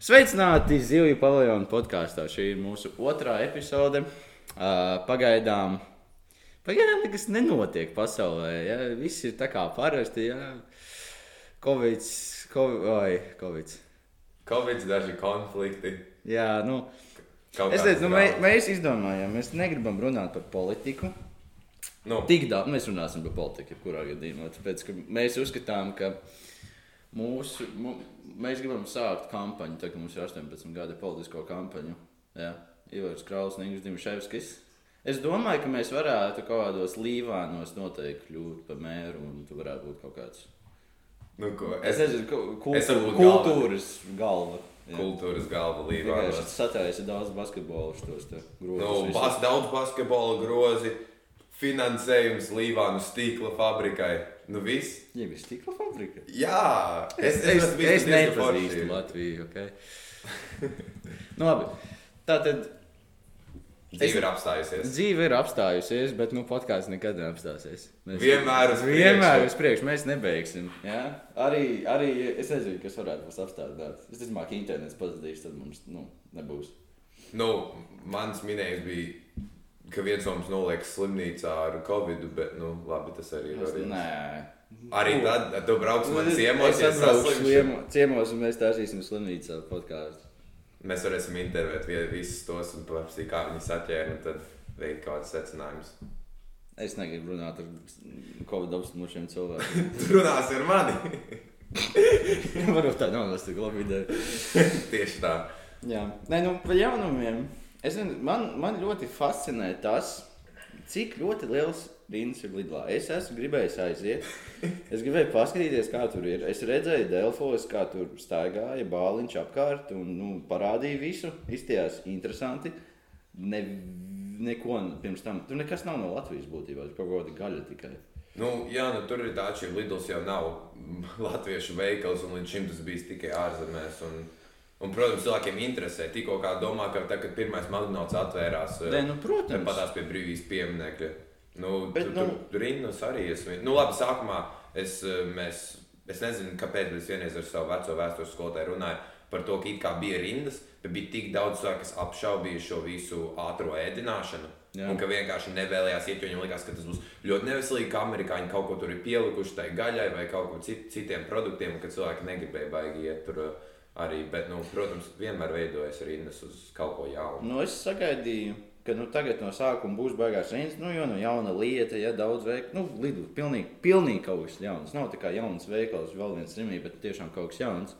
Sveicināti Zivju paviljonu podkāstā. Šī ir mūsu otrā epizode. Pagaidām, pagaidām nekas nenotiek pasaulē. Ja? Viss ir tā kā parasti. Ja? Covid, Covid, oi, Covid. Covid, daži konflikti. Jā, nu, es teicu, nu, mē, drāmas. mēs izdomājām, mēs negribam runāt par politiku. Nu, Tik daudz mēs runāsim par politiku, jebkurā gadījumā. Tāpēc mēs uzskatām, ka mūsu, mēs gribam sākt kampaņu, tā kā mums ir 18 gadi politisko kampaņu. Jā, Ivars Krauss un Ingūns Dimševskis. Es domāju, ka mēs varētu kaut kādos līvānos noteikti kļūt par mēru, un tu varētu būt kaut kāds. nu, ko, Es es nezinu, kultūra, būt galva. kultūras galva. Jā. kultūras galva Vienkārši līvānos. Sataisa daudz basketbolu šos te grozus. Nu, bas, daudz basketbola grozi, finansējums Līvānu stīkla fabrikai. Nu, viss. Jā, bija stikla fabrika. Jā, Es, es, es, es nepazīstu. Latviju. Okay? nu, labi. Tā tad Dzīve ir apstājusies. dzīve ir apstājusies, bet nu, podkāsts nekad neapstāsies. Vienmēr uz vienmēr priekšu. uz priekšu. Mēs nebeigsim. Ja? Arī, arī es nezinu, kas varētu mūs apstādināt. Es domāju, ka internets pazudīs, tad mums nu, nebūs. Nu, mans minējums bija, ka viens no mums noliekas slimnīcā ar covid, bet, nu, labi, tas arī ir. Variants. nē. Arī tad, kad tu brauc man ciemos, es ciemo- ciemos, un mēs taisīsim slimnīcā podkāstu. Mēs varēsim intervēt vie- visus tos un paprasīt, kā viņi saķēra, un tad veikt kādas secinājumus. Es negribu runāt ar Covid apstākļiem cilvēkiem. Tu runāsi ar mani. Varbūt tā nav tas tik labi ideja. Tieši tā. Jā, Nē, nu, par jaunumiem. Es, nezinu, man, man ļoti fascinē tas, cik ļoti liels rīns ir Lidlā. Es esmu gribējis aiziet. Es gribēju paskatīties, kā tur ir. Es redzēju Delfos, kā tur staigāja bāliņš apkārt un nu, parādīja visu. Izties interesanti. Ne, neko pirms tam. Tur nekas nav no Latvijas būtībā. Tur kaut kāda gaļa tikai. Nu, jā, nu, tur ir tā, ka Lidls jau nav latviešu veikals, un līdz šim tas bijis tikai ārzemēs. Un, un, protams, cilvēkiem interesē. Tikko kā domā, ka tā, kad pirmais magnāts atvērās, Nē, nu, protams. patās pie brīvības pieminekļa. Nu, Bet, Bet, nu- tur rindas arī es. Nu, labi, sākumā es, eh, mēs, es nezinu, kāpēc, bet es vienreiz ar savu veco vēstures skolotāju runāju par to, ka it kā bija rindas, bet bija tik daudz cilvēku, kas apšaubīja šo visu ātrā ēdināšanu. Jā. Un ka vienkārši nevēlējās iet, jo viņiem likās, ka tas būs ļoti neveselīgi, ka amerikāņi kaut ko tur ir pielikuši tai gaļai vai kaut ko cit, citiem produktiem, un ka cilvēki negribēja baigi iet tur uh, arī. Bet, nu, protams, vienmēr veidojas rindas uz kaut ko jaunu. Nu, es sagaidīju, ka nu, tagad no sākuma būs baigās rīns, nu, jo nu, jauna lieta, ja daudz veikalu, nu, lidu, pilnīgi, pilnīgi kaut kas jauns. Nav tā kā jauns veikals, vēl viens rīmī, bet tiešām kaut kas jauns.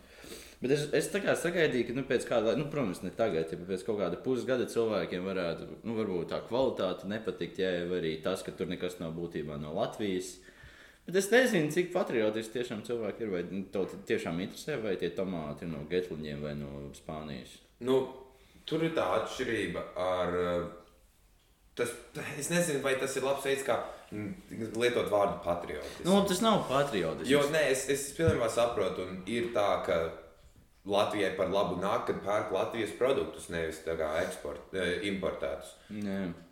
Bet es, es tā kā sagaidīju, ka, nu, pēc kāda, nu, protams, ne tagad, ja pēc kaut kāda pusgada cilvēkiem varētu, nu, varbūt tā kvalitāte nepatikt, ja arī tas, ka tur nekas nav būtībā no Latvijas. Bet es nezinu, cik patriotiski tiešām cilvēki ir, vai to tiešām interesē, vai tie tomāti ir no Getliņiem vai no Spānijas. Nu, tur ir tā atšķirība ar. uh, Tas, es nezinu, vai tas ir labs veids, kā mm, lietot vārdu patriotisms. Nu, tas nav patriotisks. Jo nē, es, es pilnībā saprotu, un ir tā, ka Latvijai par labu nāk, kad pērk Latvijas produktus, nevis eksport, eh, importētus.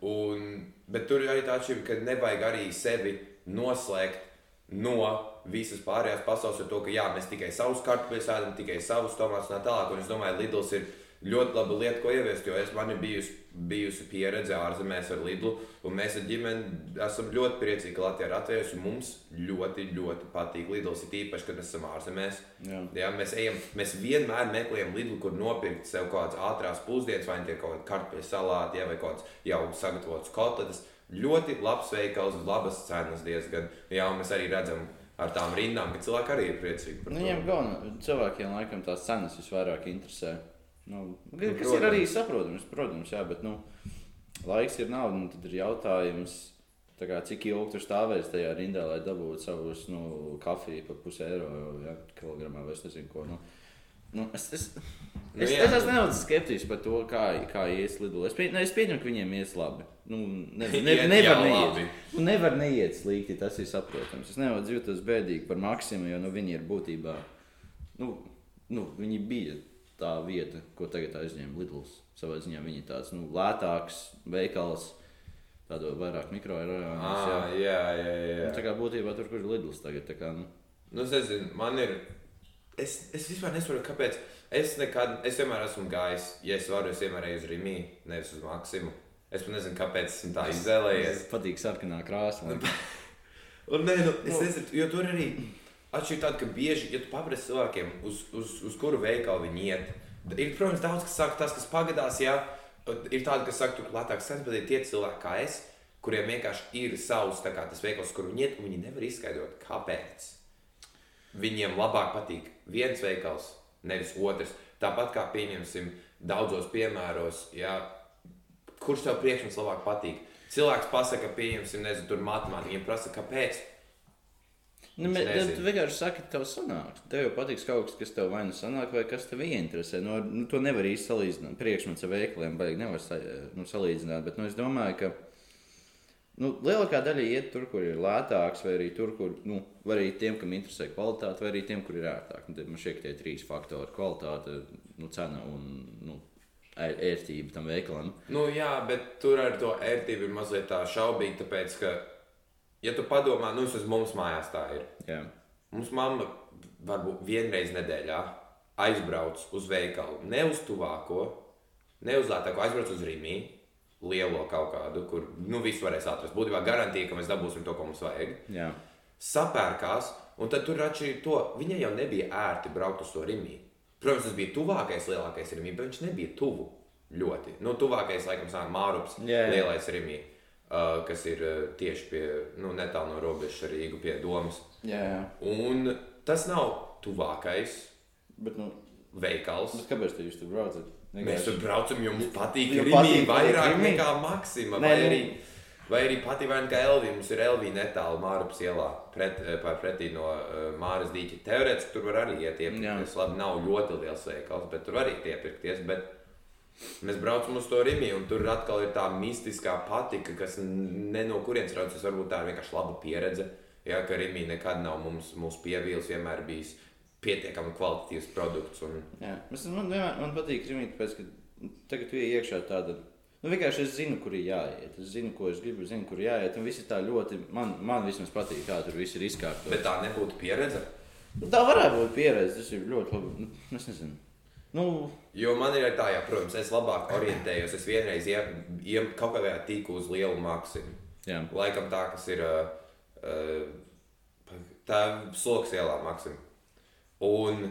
Un, bet tur ir arī tā atšķirība, ka nevajag arī sevi noslēgt no visas pārējās pasaules ar to, ka jā, mēs tikai savus kartupeļus ēdam, tikai savus tomātus un tā tālāk. Un es domāju, Lidls ir ļoti laba lieta, ko ieviest, jo es man ir bijusi, bijusi pieredze ārzemēs ar Lidlu, un mēs ar ģimeni esam ļoti priecīgi, ka Latvija ir atvērsusi. Mums ļoti, ļoti patīk Lidls, ir īpaši, kad mēs esam ārzemēs. Jā. Jā, mēs, ejam, mēs vienmēr meklējam Lidlu, kur nopirkt sev kaut kādas ātrās pusdienas, vai tie kaut kādi kartupeļu salāti, jā, vai kaut kāds jau sagatavots kotletes. Ļoti labs veikals, labas cenas diezgan. Jā, un mēs arī redzam ar tām rindām, ka cilvēki arī ir priecīgi par Nu, to. viņiem galvenā cilvēkiem laikam tās cenas visvairāk interesē. Nu, kas protams. ir arī saprotams, protams, jā, bet nu, laiks ir nauda. Nu, tad ir jautājums, tā kā, cik ilgi tur stāvēs tajā rindā, lai dabūtu savus nu, kafiju par pusi eiro jā, kilogramā vai es nezinu ko. Nu. Nu, es, es, Nu, es, jā. es esmu nedaudz skeptisks par to, kā, kā ies lido. Es, pie, ne, es pieņemu, ka viņiem ies labi. Nu, ne, ne, Iet nevar neiet. Nu, nevar neiet slikti, tas ir saprotams. Es nevaru jūties bēdīgi par maksimumu, jo nu, viņi ir būtībā. Nu, nu, viņi bija tā vieta, ko tagad aizņēma Lidls. Savā ziņā viņi ir tāds nu, lētāks veikals, tādos vairāk mikrorajonos. Ah, jā, jā, jā. Nu, tā kā būtībā tur, kur ir Lidls tagad. Kā, nu, Nu, es nezinu, man ir. Es, es vispār nesaprotu, kāpēc Es nekad, es vienmēr esmu gājis, ja es varu, es vienmēr eju uz Rīgā, nevis uz Maksimu. Es pat nezinu, kāpēc esmu tā izvēlējies. Patīk sarkanā krāsa. man. Un, nē, nu, es nezinu, jo tur arī atšķirība tāda, ka bieži, ja tu paprasti cilvēkiem, uz, uz, uz kuru veikalu viņi iet, ir, protams, daudz kas saka, tas, kas pagadās, jā, ir tādi, kas saka, tu lētāk sens, bet ir tie cilvēki kā es, kuriem vienkārši ir savs, tā kā tas veikals, kur viņi iet, un viņi nevar izskaidrot, kāpēc. Viņiem labāk patīk viens veikals, nevis otrs. Tāpat kā pieņemsim daudzos piemēros, ja, kurš tev priekšmets labāk patīk. Cilvēks pasaka, pieņemsim, nezinu, tur matemātikā. Viņam prasa, kāpēc. Nu, bet, tu vienkārši saki, tev sanāks. Tev jau patiks kaut kas, kas tev vai nu sanāk, vai kas tev ieinteresē. Nu, ar- nu, to nevar īsti salīdzināt. Priekšmets ar veikaliem baigi nevar nu, salīdzināt. Bet nu, es domāju, ka nu, lielākā daļa iet tur, kur ir lētāks, vai arī tur, kur nu, arī tiem, kam interesē kvalitāte, vai arī tiem, kur ir ērtāk. Nu, Man šķiet, tie trīs faktori - kvalitāte, nu, cena un nu, ēr- ērtība tam veikalam. Nu, jā, bet tur ar to ērtību ir mazliet tā šaubīgi, tāpēc, ka, ja tu padomā, nu, tas mums mājās tā ir. Jā. Mums mamma varbūt vienreiz nedēļā aizbrauc uz veikalu. Ne uz tuvāko, ne uz lētāko, aizbrauc uz Rīgā, lielo kaut kādu, kur nu, viss varēs atrast. Būtībā garantija, ka mēs dabūsim to, ko mums vajag. Jā. Sapērkās, un tad tur atšķirīgi to. Viņai jau nebija ērti braukt uz to Rīgā. Protams, tas bija tuvākais lielākais Rīgā, bet viņš nebija tuvu ļoti. Nu, tuvākais, laikam, sāk Mārups, Jā, jā. lielais Rīgā. Uh, kas ir uh, tieši pie, nu, netālu no robežas ar Rīgu, pie domas. Jā, jā. Un tas nav tuvākais Bet, nu, veikals. bet kāpēc tu jūs tur braucat? Mēs tur braucam, jo mums patīk patīk, vairāk Rimi. nekā Maksima. Nē, Vai nu- arī, vai arī patīk vairāk nekā Elvija. Mums ir Elvija netālu Mārupas ielā, pret, eh, pretī no uh, Māras dīķa. Teorētiski tur var arī iet iepirkties. Labi, nav ļoti liels veikals, bet tur var arī iepirkties. Bet mēs braucam uz to Rīgā, un tur atkal ir tā mistiskā patika, kas ne no kurienes raudzes. Varbūt tā ir vienkārši laba pieredze. Jā, ka Rīgā nekad nav mums, mūsu pievīls, vienmēr bijis pietiekami kvalitatīvs produkts. Un, Jā, es, man, vienmēr, man patīk rīmīt, tāpēc, ka tagad tu ienāc iekšā tāda. Nu, vienkārši es zinu, kur ir jāiet. Es zinu, ko es gribu, zinu, kur jāiet. Un viss ir tā ļoti, man, man vismaz patīk, kā tur viss ir izkārtots. bet tā nebūtu pieredze. Nu, tā varētu būt pieredze. Tas ir ļoti labi. Nu, es nezinu. Nu, Jo man ir tā, ja, protams, es labāk orientējos. Es vienreiz iem kaut kādā tīku uz lielu jā. Laikam tā, kas ir uh, uh, tā sloks ielā maksimu. Un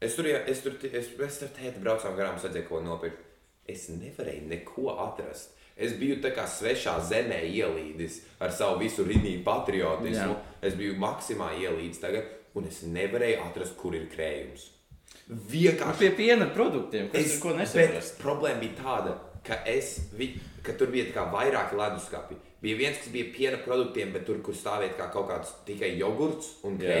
es tur, es tur, es, es tur tēti braucām garām, redzēju, ko nopirkt. Es nevarēju neko atrast. Es biju tā kā svešā zemē ielīdis ar savu visu rīnīju patriotismu. Jā. Es biju maksimā ielīdis tagad, un es nevarēju atrast, kur ir krējums. Vienkārši Pie piena produktiem, kas Es, ko bet nesaprast. problēma bija tāda, ka, es, ka tur bija vairāki leduskapi. Bija viens, kas bija piena produktiem, bet tur, kur stāvēja kā kaut kāds tikai jogurts un Jā.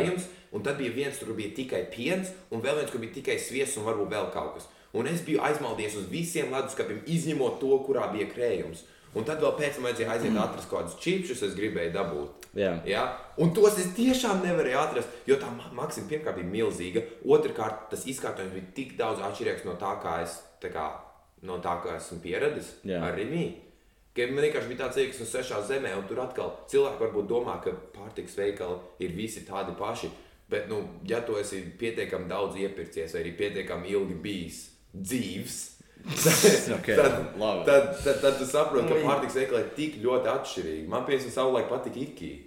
Un tad bija viens, kur bija tikai piens, un vēl viens, kur bija tikai sviests un varbūt vēl kaut kas. Un es biju aizmaldies uz visiem leduskapiem, izņemot to, kurā bija krējums. Un tad vēl pēc tam vajadzēja aiziet atrast kaut kādus čipsus, es gribēju dabūt. Jā. Ja? Un tos es tiešām nevarēju atrast, jo tā ma- maksima pirmkārt bija milzīga. Otrakārt, tas izkārtojums bija tik daudz atšķirīgs no tā, kā es, tā kā, no tā, kā esmu pieradis Jā. ar Rīgā. Ka Man vienkārši bija tāds liekas, no sešā zemē, un tur atkal cilvēki varbūt domā, ka pārtiks veikali ir visi tādi paši. Bet, nu, ja tu esi pietiekami daudz iepircies, vai arī pietiekami ilgi bijis dzīves, Ok, tad, labi. tad, tad, tad tu saproti, ka pārtiks veikali ir tik ļoti atšķirīgi. Man, piemēram, savulaik patika Ikea.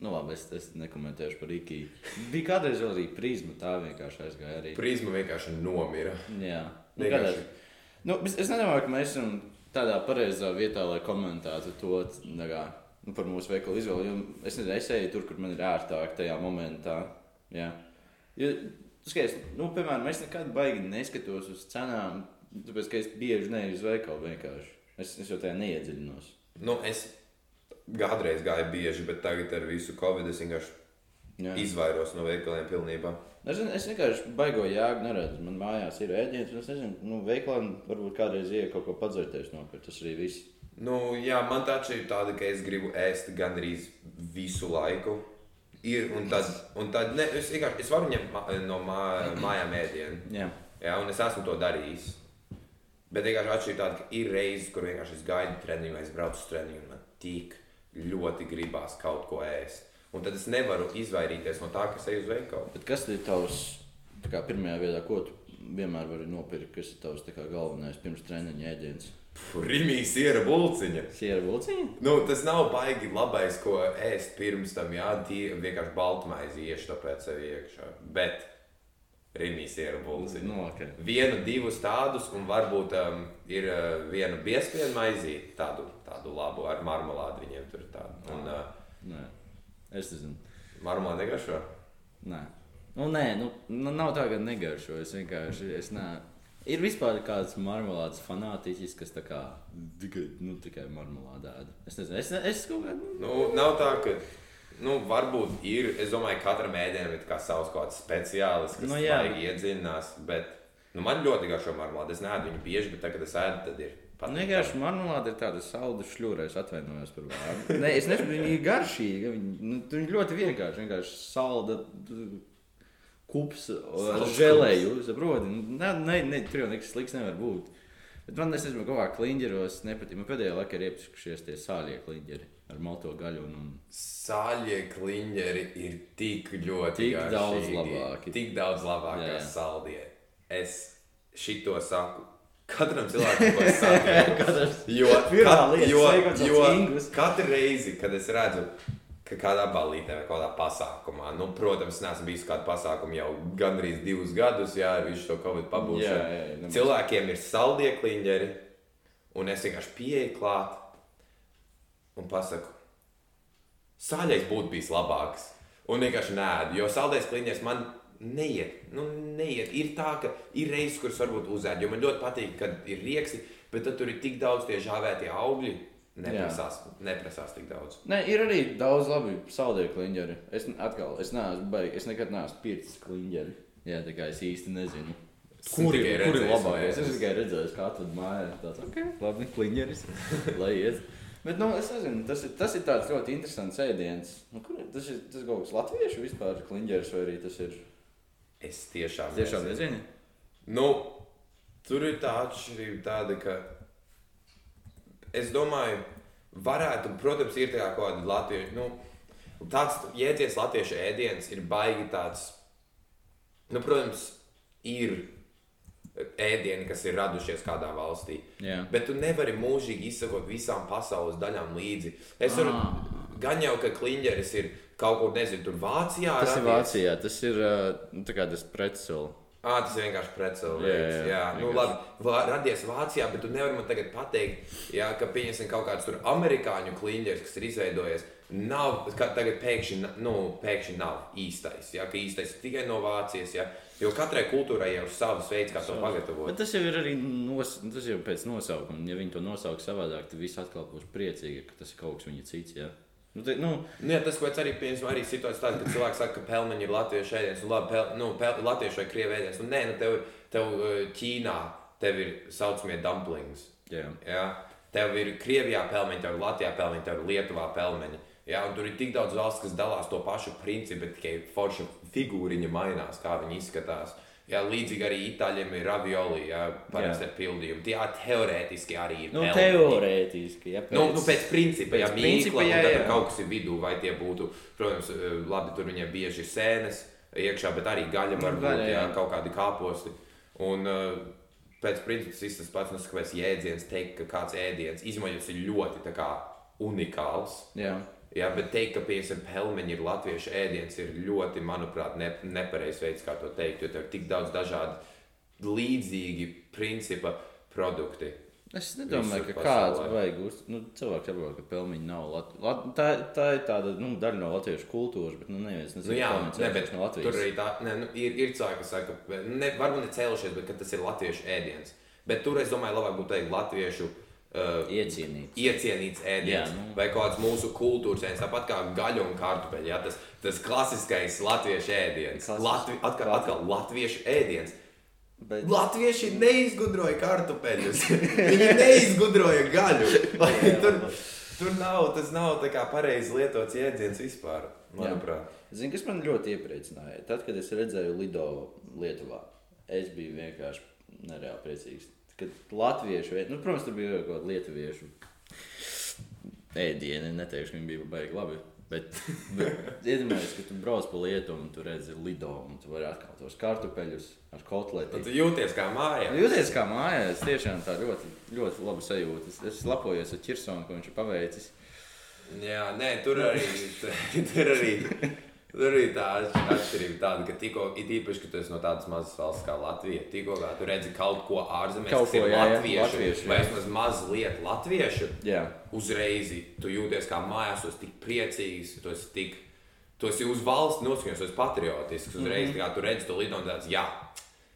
Nu, labi, es, es nekomentēšu par Ikiju. Bija kādreiz arī prizma, tā vienkārši aizgāja arī. Prizma vienkārši nomira. Jā, nu, Vienkārši. kādreiz. Nu, es, es nedomāju, ka mēs esam tādā pareizā vietā, lai komentētu to kā, nu, par mūsu veikalu izvēli. jo Es nezinu, es eju tur, kur man ir ērtāk tajā momentā. Jā. Jo, skaties, nu, piemēram, es nekad baigi neskatos uz cenām, tāpēc, ka es bieži neju uz veikalu vienkārši. Es, es jau tajā neiedziļinos. Nu, es kādreiz gāju bieži, bet tagad ar visu covid es vienkārši Jā. izvairos no veikaliem pilnībā. Es, nezinu, es vienkārši baigo jēgu neredzu. Man mājās ir ēdiens, un es nezinu, nu, veiklā varbūt kādreiz ienāku kaut ko padzerties nopirkt. Tas arī viss. Nu, jā, man tā ir tāda, ka es gribu ēst gandrīz visu laiku. Ir, un tad, un tad ne, es, vienkārši- es varu ņemt no mā, mājām ēdienu. Jā. Jā, un es esmu to darījis. Bet vienkārši atšķirība tāda, ka ir reizes, kur vienkārši es gaidu treniņu, vai es braucu uz treniņu, un man tik ļoti gribās kaut ko ēst. Un tad es nevaru izvairīties no tā, kas eju uz veikalu. Bet kas ir tavs kā, pirmajā vietā, ko tu vienmēr vari nopirkt, kas ir tavs kā galvenais pirms treniņa ēdiens. Rimīs ir bulciņa. Siera vulciņa? Nu, tas nav baigi labais, ko ēst pirms tam. Jā, tie vienkārši baltmaizi iešu tāpēc sev iekšā. Bet Rimīs ir bulciņa. Nu, ok. Vienu, divus tādus, un varbūt um, ir uh, viena biespienu maizīte, tādu, tādu labu ar marmelādi viņiem tur ir tāda. Un uh, Nē, es nezinu. marmelādi negrašo. Nē, nu, nē nu, nu, nav tā, ka negaršo. Es vienkārši. Es nē. Ir vispār kāds marmelādes fanātiķis, kas tā kā tikai, nu, tikai marmelādi ēda. Es nezinu, es, es kaut kā. Nu, Nu, nav tā, ka. Nu, varbūt ir. Es domāju, ka katram ēdienam ir kā savs kaut kāds speciālis, kas Nu, iedziļinās. Bet nu, man ļoti garšo marmelādi. Es neēdu viņu bieži, bet tagad, es ēdu, tad ir. Nu, vienkārši marmelāde ir tāda salda šļūra. Es atvainojos par vārdu. Nē, es nesaku, viņa ir garšīga. Viņa, nu, viņa ļoti vienkārši. Vienkārši salda kups ar žēlēju. Saproti? Ne, ne, ne, tur jau nekas slikts nevar būt. Bet man, es nezinu, kaut kā kliņģeros nepatīk. Man pēdējā laikā ir iepazīstinājušies tie sāļie kliņģeri ar malto gaļu. Un. Sāļie kliņģeri ir tik ļoti Tik garšīgi, daudz labāki. Tik daudz labāki Jā, kā saldie. Es šito saku. Katram cilvēkam, es saku, Katrs- jo, kat, jo, jo katru reizi, kad es redzu, ka kādā balītē vai kādā pasākumā, nu, protams, neesmu bijis kādā pasākumā jau gandrīz divus gadus, jā, ar visu to jā, jā, nemaz. Cilvēkiem ir saldie kliņģeri, un es vienkārši pieeju klāt un pasaku, sāļais būtu bijis labāks. Un vienkārši nē, jo saldējais kliņģis man neiet. Nu, neiet. Ir tā, ka ir reizes, kuras varbūt uzēd, jo man ļoti patīk, kad ir rieksti, bet tad tur ir tik daudz tie žāvētie augļi. Neprasās, neprasās tik daudz. Nē, ir arī daudz labi saldēju kliņģeri. Es atkal, es neesmu baigts, es nekad neesmu pircis kliņģeri. Jā, tā kā es īsti nezinu. Kur ir, labākais? Es tikai redzēju, kā tur mājā ir tāds - ok, labi, kliņģeris. Lai iet. Bet, nu, es nezinu, tas ir, tas ir tāds ļoti interesants ēdiens. Nu, kur ir tas? Ir, tas ir kaut kas latviešu vispār kliņģeris vai arī tas ir Es tiešām, tiešām nezinu. Nu, tur ir tā atšķirība, tāda, ka es domāju, varētu, protams, ir kaut kāda latviešu. Nu, tāds jēdziens, latviešu ēdiens ir baigi tāds. Nu, protams, ir ēdieni, kas ir radušies kādā valstī. Jā. Bet tu nevari mūžīgi izsakot visām pasaules daļām līdzi. Es varu, Ah. gan jau, ka kliņģeris ir kaut kur, nezinu, tur Vācijā. Tas ir radies. Vācijā, tas ir nu, tā kā tas pretsols. Ah, tas ir vienkārši pretceļš. Jā, Jā, jā. Nu, labi, vā, radies Vācijā, bet tu nevari man tagad pateikt, jā, ka pieņemsim kaut kāds tur amerikāņu kliņģeris, kas ir izveidojies. Nav, ka tagad pēkšņi, nu, pēkšņi nav īstais. Jā, ka īstais ir tikai no Vācijas. Jā, jo katrai kultūrai jau ir savs veids, kā to pagatavot. Bet tas jau ir arī nos, tas jau pēc nosaukuma. Ja viņi to nosauks savādāk, tad visi atkal būs priecīgi, ka tas ir kaut kas viņa cits. Jā. Nu, te, nu, Nu, jā, tas, ko es arī pieņemu, arī situācija tāda, ka cilvēks saka, ka pelmeņi ir latviešu ēdiens, un labi, pel, nu, pel, latviešu vai krievu ēdiens. Nu, nē, nu, tev, tev eh, Ķīnā tev ir saucamie dumplings. jā. Jā. Tev ir Krievijā pelmeņi, tev ir Latvijā pelmeņi, tev ir Lietuvā pelmeņi. Jā, un tur ir tik daudz valsts, kas dalās to pašu principu, bet tikai forša figūriņa mainās, kā viņi izskatās. Jā, līdzīgi arī itāļiem ir ravioli, jā, parasti ar pildījumu. Tie teorētiski arī ir. Nu, pelmeņi. teorētiski. Ja, Nu, nu, pēc principa, pēc ja mīkla, jā, tad jā. tur kaut kas ir vidū, vai tie būtu, protams, eh, labi, tur viņiem bieži ir sēnes iekšā, bet arī gaļa var Nu, būt, gaļa, jā, kaut kādi kāposti. Un uh, pēc principa ir tas pats, nu, kāpēc jēdziens teikt, ka kāds ēdiens izmaiņas ir ļoti kā unikāls. Jā. Jā, bet teikt, ka piemēram pelmeņi ir latviešu ēdiens, ir ļoti, manuprāt, ne, nepareizs veids, kā to teikt, jo tev ir tik daudz dažādu līdzīgi principa produkti. Es nedomāju, ka kāds vajag uz. Nu, cilvēks saprot, ka pelmeņi nav Latvijas. Lat... Tā, tā ir tāda nu, daļa no latviešu kultūras, bet nu, neviens nezina, Nu, jā, ne, bet no Latvijas. tur arī tā, ne, nu, ir, ir cilvēki, kas saka, ka ne, varbūt ne cēlušies, bet tas ir latviešu ēdiens. Bet tur es domāju, labāk būtu teikt latviešu. Uh, Iecienīts. Iecienīts ēdiens, Jā, nu. vai kāds mūsu kultūras ēdiens, tāpat kā gaļa un kartupeļi. Jā, tas, tas klasiskais latviešu ēdiens. Latvi, atkal, atkal latviešu ēdiens. Bet... Latvieši neizgudroja kartupeļus. Viņi neizgudroja gaļu. Vai tur, tur nav, tas nav tā kā pareizi lietots jēdziens vispār, manuprāt. Zini, kas man ļoti iepriecināja? Tad, kad es redzēju Lido Lietuvā, es biju vienkārši nereāli priecīgs. Kad latviešu, nu, protams, tur bija kaut kāda lietuviešu ēdiena. Neteikšu, ka viņi bija baigi labi. Bet, bet iedomājieties, ka tu brauc pa Lietuvu un tu redzi lido, un tu vari atkal tos kartupeļus ar kotletiem. Tu jūties kā mājās. Jūties kā mājās, tiešām tā ļoti, ļoti laba sajūta. Es, es lepojos ar Čirsonu, ko viņš ir paveicis. Jā, nē, tur arī, tur arī, tur arī tā atšķirība tāda, ka tikko, it īpaši, ka tu esi no tādas mazas valsts kā Latvija, tikko kā tu redzi kaut ko ārzemēs, Kaut ko, ir jā, latviešu, latviešu, vai vismaz mazliet latviešu, Jā, uzreiz tu jūties kā mājās, tu esi tik priecīgs, tu esi tik, tu esi uz valsts noskaņots, tu esi patriotisks, uzreiz, mm -hmm. kā tu redzi to lido un tāds, jā,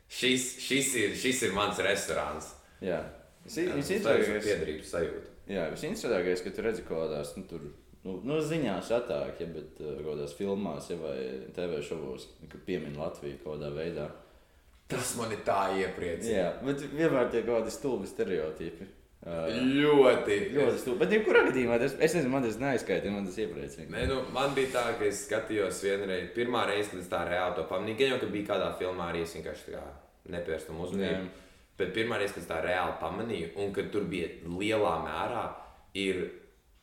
šis, šis, ir, šis ir mans restorāns. jā. Tas ir piederības sajūta. Jā, visinteresantākais, ka tu redzi kaut kādās, nu, tur, nu, nu ziņās atāk, ja, bet uh, kaut kādās filmās, ja, vai TV šovos, piemin Latviju kaut kādā veidā. Tas man ir tā iepriecina. Jā, bet vienmēr tie kaut kādi stulbi stereotipi. Uh, Ļoti. ļoti stulbi. Bet, jebkurā gadījumā, tas, es nezinu, man tas neaizskaita, man tas iepriecina. Nē, nu, man bija tā, ka es skatījos vienreiz, pirmā reize, kad es tā reāli to pamanīju. Gan jau, ka bija kādā filmā arī es vienkārši tā kā nepērstu tam uzmanību. Jā. Bet pirmā reize, kad es tā reāli pamanīju, un kad tur bija lielā mērā, ir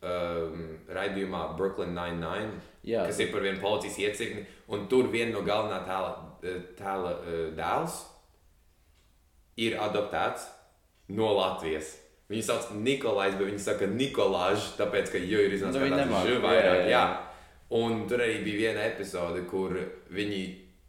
um, raidījumā Brooklyn Nine-Nine, Jā. kas ir par vienu policijas iecirkni, un tur viena no galvenā tēla, eh, tēla uh, dēls ir adoptēts no Latvijas. Viņu sauc Nikolais, bet viņi saka Nikolāžs, tāpēc, ka jau ir Nu, iznācis viņi nemāk, ž jā, vairāk. jā, Jā, jā. Un tur arī bija viena epizode, kur viņi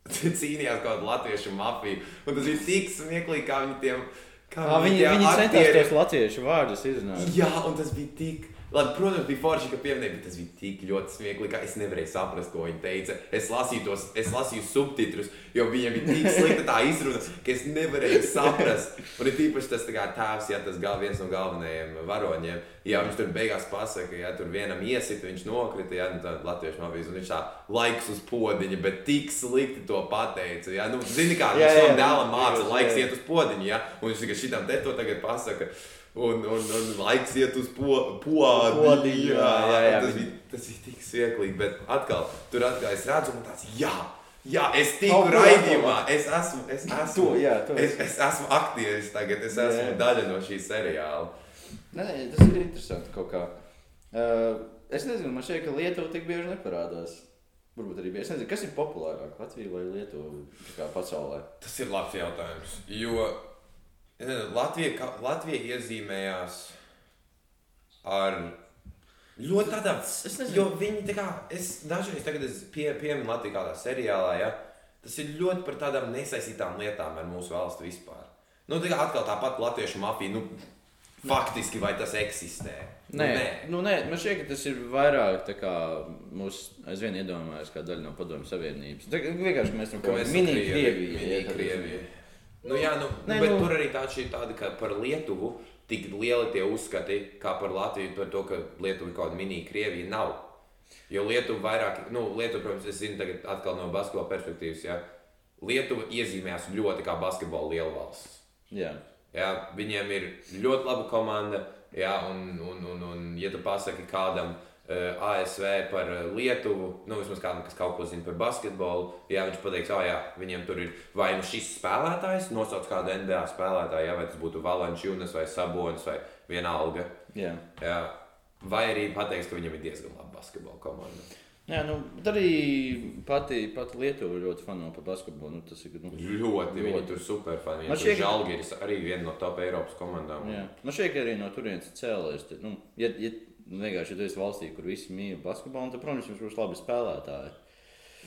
cīnījās kaut kādu latviešu mafiju. Un tas bija tik smieklīgi, kā viņi tiem. Kā Ā, viņi tie viņi centās tos latviešu vārdus izrunāt. Jā, un tas bija tik. Labi, protams, bija forši, ka pieminēja, bet tas bija tik ļoti smieklīgi, ka es nevarēju saprast, ko viņi teica. Es lasīju, tos, es lasīju subtitrus, jo viņiem bija tik slikta tā izruna, ka es nevarēju saprast. Un ir tīpaši tas tēvs, ja tas gal, viens no galvenajiem varoņiem, ja viņš tur beigās pasaka, ja tur vienam iesit, viņš nokrita, ja nu, tā latviešu mafijas, un viņš tā laiks uz podiņa, bet tik slikti to pateica. Ja? Nu, zini, kā viņš savam dēlam māca, laiks iet uz podiņa, ja? un viņš tikai šitam te to tagad pasaka. Un, un, un laiks iet uz po, podziņu. Podiņu, jā, jā, jā. Tas, bija, tas bija tik smieklīgi, bet atkal, tur atkal es redzu, un tāds, jā, jā es tiku ko raidījumā, es esmu, es esmu, To, jā, to es, es esmu aktieris tagad, es esmu Jā. daļa no šī seriāla. Nē, tas ir interesanti kaut kā. Uh, es nezinu, man šķiet, ka Lietuva tik bieži neparādās. Varbūt arī bija. Es nezinu, kas ir populārāk, Latvija vai kā pasaulē. Tas ir labs jautājums, jo Latvija, ka- Latvija iezīmējās ar ļoti tādām, Es nezinu. jo viņi tā kā, es dažreiz tagad es pie, pieminu Latviju kādā seriālā, ja, tas ir ļoti par tādām nesaistītām lietām ar mūsu valsti vispār. Nu, tā kā atkal tāpat latviešu mafija, nu, faktiski vai tas eksistē? Nē, nē. Nu, nē, man šķiet, ka tas ir vairāk tā kā mūsu aizvien iedomājas kā daļa no Padomju Savienības. Tā kā vienkārši mēs tam Ka kaut kādā esam mini Nu, jā, nu, Nē, bet nu- tur arī tā ir tāda, ka par Lietuvu tik lieli tie uzskati, kā par Latviju, par to, ka Lietuva ir kaut kāda mini-Krievija nav. Jo Lietuva vairāk, nu, Lietuva, protams, es zinu tagad atkal no basketbola perspektīvas, ja Lietuva iezīmējās ļoti kā basketbola lielvalsts. Jā. Jā, viņiem ir ļoti laba komanda. Jā, un, un, un, un ja tu pasaki kādam uh, ASV par uh, Lietuvu, nu vismaz kādam, kas kaut ko zina par basketbolu, jā, viņš pateiks, ah, jā, viņiem tur ir vai nu šis spēlētājs, nosauc kādu NBA spēlētāju, jā, vai tas būtu Valančūnas vai Sabonis vai vienalga. Jā. Jā. Vai arī pateiks, ka viņam ir diezgan laba basketbola komanda. Jā, nu, arī pati, pati Lietuva ļoti fano par basketbolu. Nu, tas ir nu, Ļoti, Ļoti. superfani. Man šķiet, ka- Žalgiris arī viena no top Eiropas komandām. Jā. Man šķiet, ka arī no turienes cēlēs. Nu, ja, ja, vienkārši, ja tu esi valstī, kur visi mīl basketbolu, tad, protams, jums būs labi spēlētāji.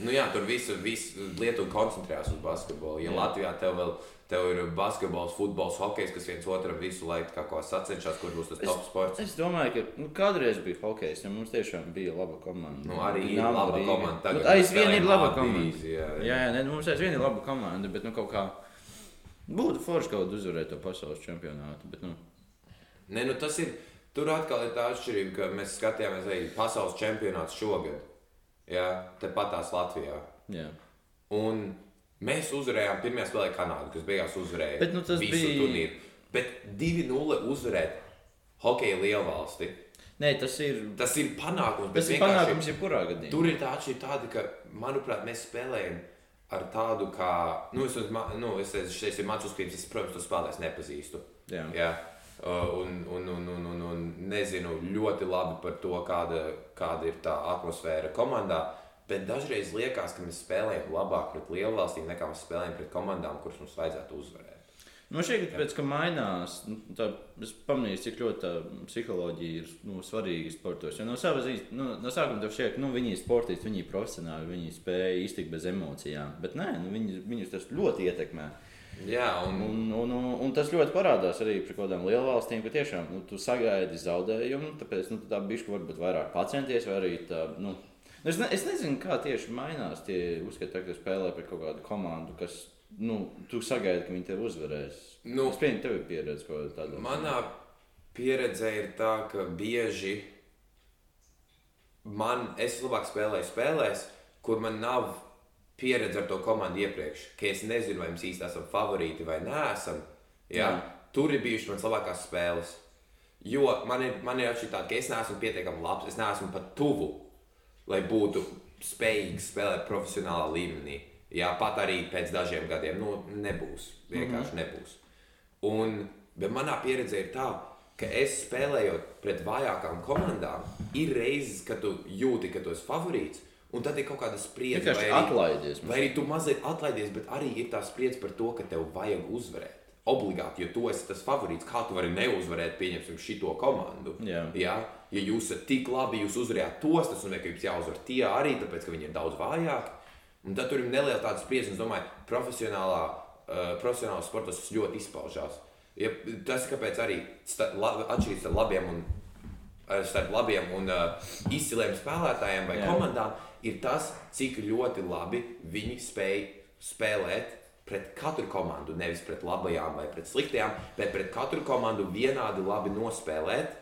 Nu jā, tur viss vis, Lietuva koncentrējās uz basketbolu. Ja Jā. Latvijā tev vēl tev ir basketbols, futbols, hokejs, kas viens otram visu laiku kā ko sacenšas, kur būs tas top sports. Es domāju, ka nu, kādreiz bija hokejs, ja mums tiešām bija laba komanda. Nu, arī ir Dinamo laba Rīga. komanda. Tagad Nu, aizvien ir laba komanda. divīzijā, jā. Jā, jā, ne, nu, mums aizvien ir laba komanda, bet nu, kaut kā būtu forši kaut uzvarēt to pasaules čempionātu. Bet, nu, Nē, nu tas ir. Tur atkal ir tā atšķirība, ka mēs skatījāmies arī pasaules čempionāts šogad. Jā, tepatās Latvijā. jā. Un mēs uzvarējām pirmajā spēlē Kanādu, kas beigās uzvarēja Bet, nu, visu bija- turnīru. Bet 2-0 uzvarēt hokeja lielvalsti. Nē, tas ir. Tas ir panākums. bet Tas ir panākums jebkurā gadījumā. Tur ir tā atšķirība, tāda, ka, manuprāt, mēs spēlējam ar tādu, kā, nu, es, ma- nu, es, es šeit ir mans uzskats, es, protams, to spēlētājs nepazīstu. Jā. Jā. Uh, un, un, un, un, un, un nezinu ļoti labi par to, kāda, kāda ir tā atmosfēra komandā. Bet dažreiz liekas, ka mēs spēlējam labāk pret lielu valstīm nekā mēs spēlējam pret komandām, kuras mums vajadzētu uzvarēt. Man šķiet, ka pēc tam mainās. Nu, tā, es pamanīju, cik ļoti tā psiholoģija ir nu, svarīga sportos. Jo no, savas, nu, no sākuma tev šķiet, ka nu, viņi ir sportisti, viņi ir profesionāli, viņi spēj iztikt bez emocijām. Bet nē, nu, viņi, viņus tas ļoti ietekmē. Jā, un... Un, un, un, un tas ļoti parādās arī pret kaut kādām lielvalstīm, ka tiešām nu, tu sagaidi zaudējumu, tāpēc nu, tā bišķi varbūt vairāk pacenties, vai arī tā. Nu, Es, ne, es nezinu, kā tieši mainās tie uzskati, kad spēlē pret kaut kādu komandu, kas nu, tu sagaidi, ka viņi tev uzvarēs. Nu, es pieņemu, tev ir pieredze kaut kāda. Manā pieredzē ir tā, ka bieži man, es labāk spēlēju spēlēs, kur man nav pieredze ar to komandu iepriekš, ka es nezinu, vai mēs īsti esam favorīti vai nē. Ja? Tur ir bijušas manas labākās spēles. Jo man ir, man ir atšķirība ka es neesmu pietiekami labs, es neesmu pat tuvu, lai būtu spējīgs spēlēt profesionālā līmenī. Jā, pat arī pēc dažiem gadiem nu, nebūs. Vienkārši mm -hmm. nebūs. Un, bet manā pieredzē ir tā, ka es spēlējot pret vājākām komandām, ir reizes, kad tu jūti, ka tu esi favorīts. Un tad ir kaut kāda spriedze, Vienkārši vai arī, atlaidies. vai arī tu mazliet atlaidies, bet arī ir tā spriedze par to, ka tev vajag uzvarēt. Obligāti, jo tu esi tas favorīts, kā tu vari neuzvarēt, pieņemsim, šito komandu. Jā. Ja, ja jūs esat tik labi, jūs uzvarējāt tos, tas nozīmē, ka jums jāuzvar tie arī, tāpēc ka viņi ir daudz vājāki. Un tad tur ir neliela tāda spriedze, un es domāju, profesionālā, uh, profesionālā sportā tas ļoti izpaužās. Ja, tas kāpēc arī atšķirības starp labiem un, eh, starp labiem un uh, izciliem spēlētājiem vai Jā. komandām ir tas, cik ļoti labi viņi spēj spēlēt pret katru komandu. Nevis pret labajām vai pret sliktajām, bet pret katru komandu vienādi labi nospēlēt.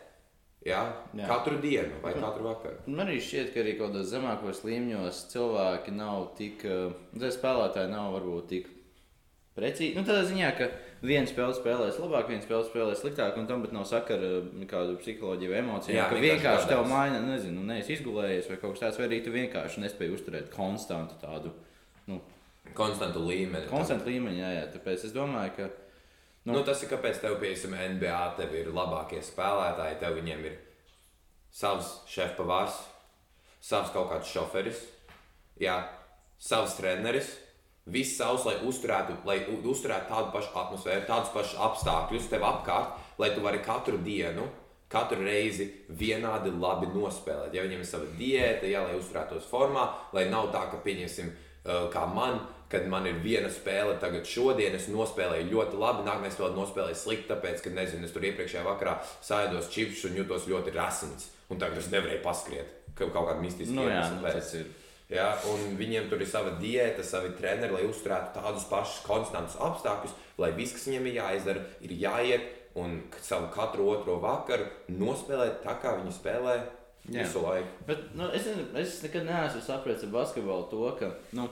Ja? Jā. Katru dienu vai katru vakaru. Man arī šķiet, ka arī kaut kādos zemākos līmeņos cilvēki nav tik, eh, tie spēlētāji nav varbūt tik precīzi. Nu, tādā ziņā, ka viens spēle spēlēs labāk, viens spēle spēlēs sliktāk, un tam pat nav sakara ar kādu psiholoģiju vai emocijām. Jā, ka vienkārši tev maina, nezinu, neesi izgulējies vai kaut kas tāds, vai arī tu vienkārši nespēji uzturēt konstantu tādu. Nu, Konstantu līmeni. konstantu līmeņu, jā, jā. Tāpēc es domāju, ka Nu, nu, tas ir kāpēc tev, piemēram, NBA tev ir labākie spēlētāji. Tev viņiem ir savs šefpavārs, savs kaut kāds šoferis, jā, savs treneris. Viss savs, lai uzturētu, lai uzturētu tādu pašu atmosfēru, tādus pašus apstākļus tev apkārt, lai tu vari katru dienu, katru reizi vienādi labi nospēlēt. Ja viņiem ir sava diēta, jā, lai uzturētos formā, lai nav tā, ka, pieņemsim, kā man, kad man ir viena spēle, tagad šodien es nospēlēju ļoti labi, nākamajā spēlē nospēlēju slikti, tāpēc, ka, nezinu, es tur iepriekšējā vakarā sēdos čipsus un jutos ļoti rasns, un tagad es nevarēju paskriet, ka kaut kāda mistiska nu, jā, nu, tas ir. Ja, un viņiem tur ir sava diēta, savi treneri, lai uzturētu tādus pašus konstantus apstākļus, lai viss, kas viņiem ir jāizdara, ir jāiet un savu katru otro vakaru nospēlēt tā, kā viņi spēlē Jā. visu laiku. Bet, nu, es, es nekad neesmu sapratis ar basketbolu to, ka, nu,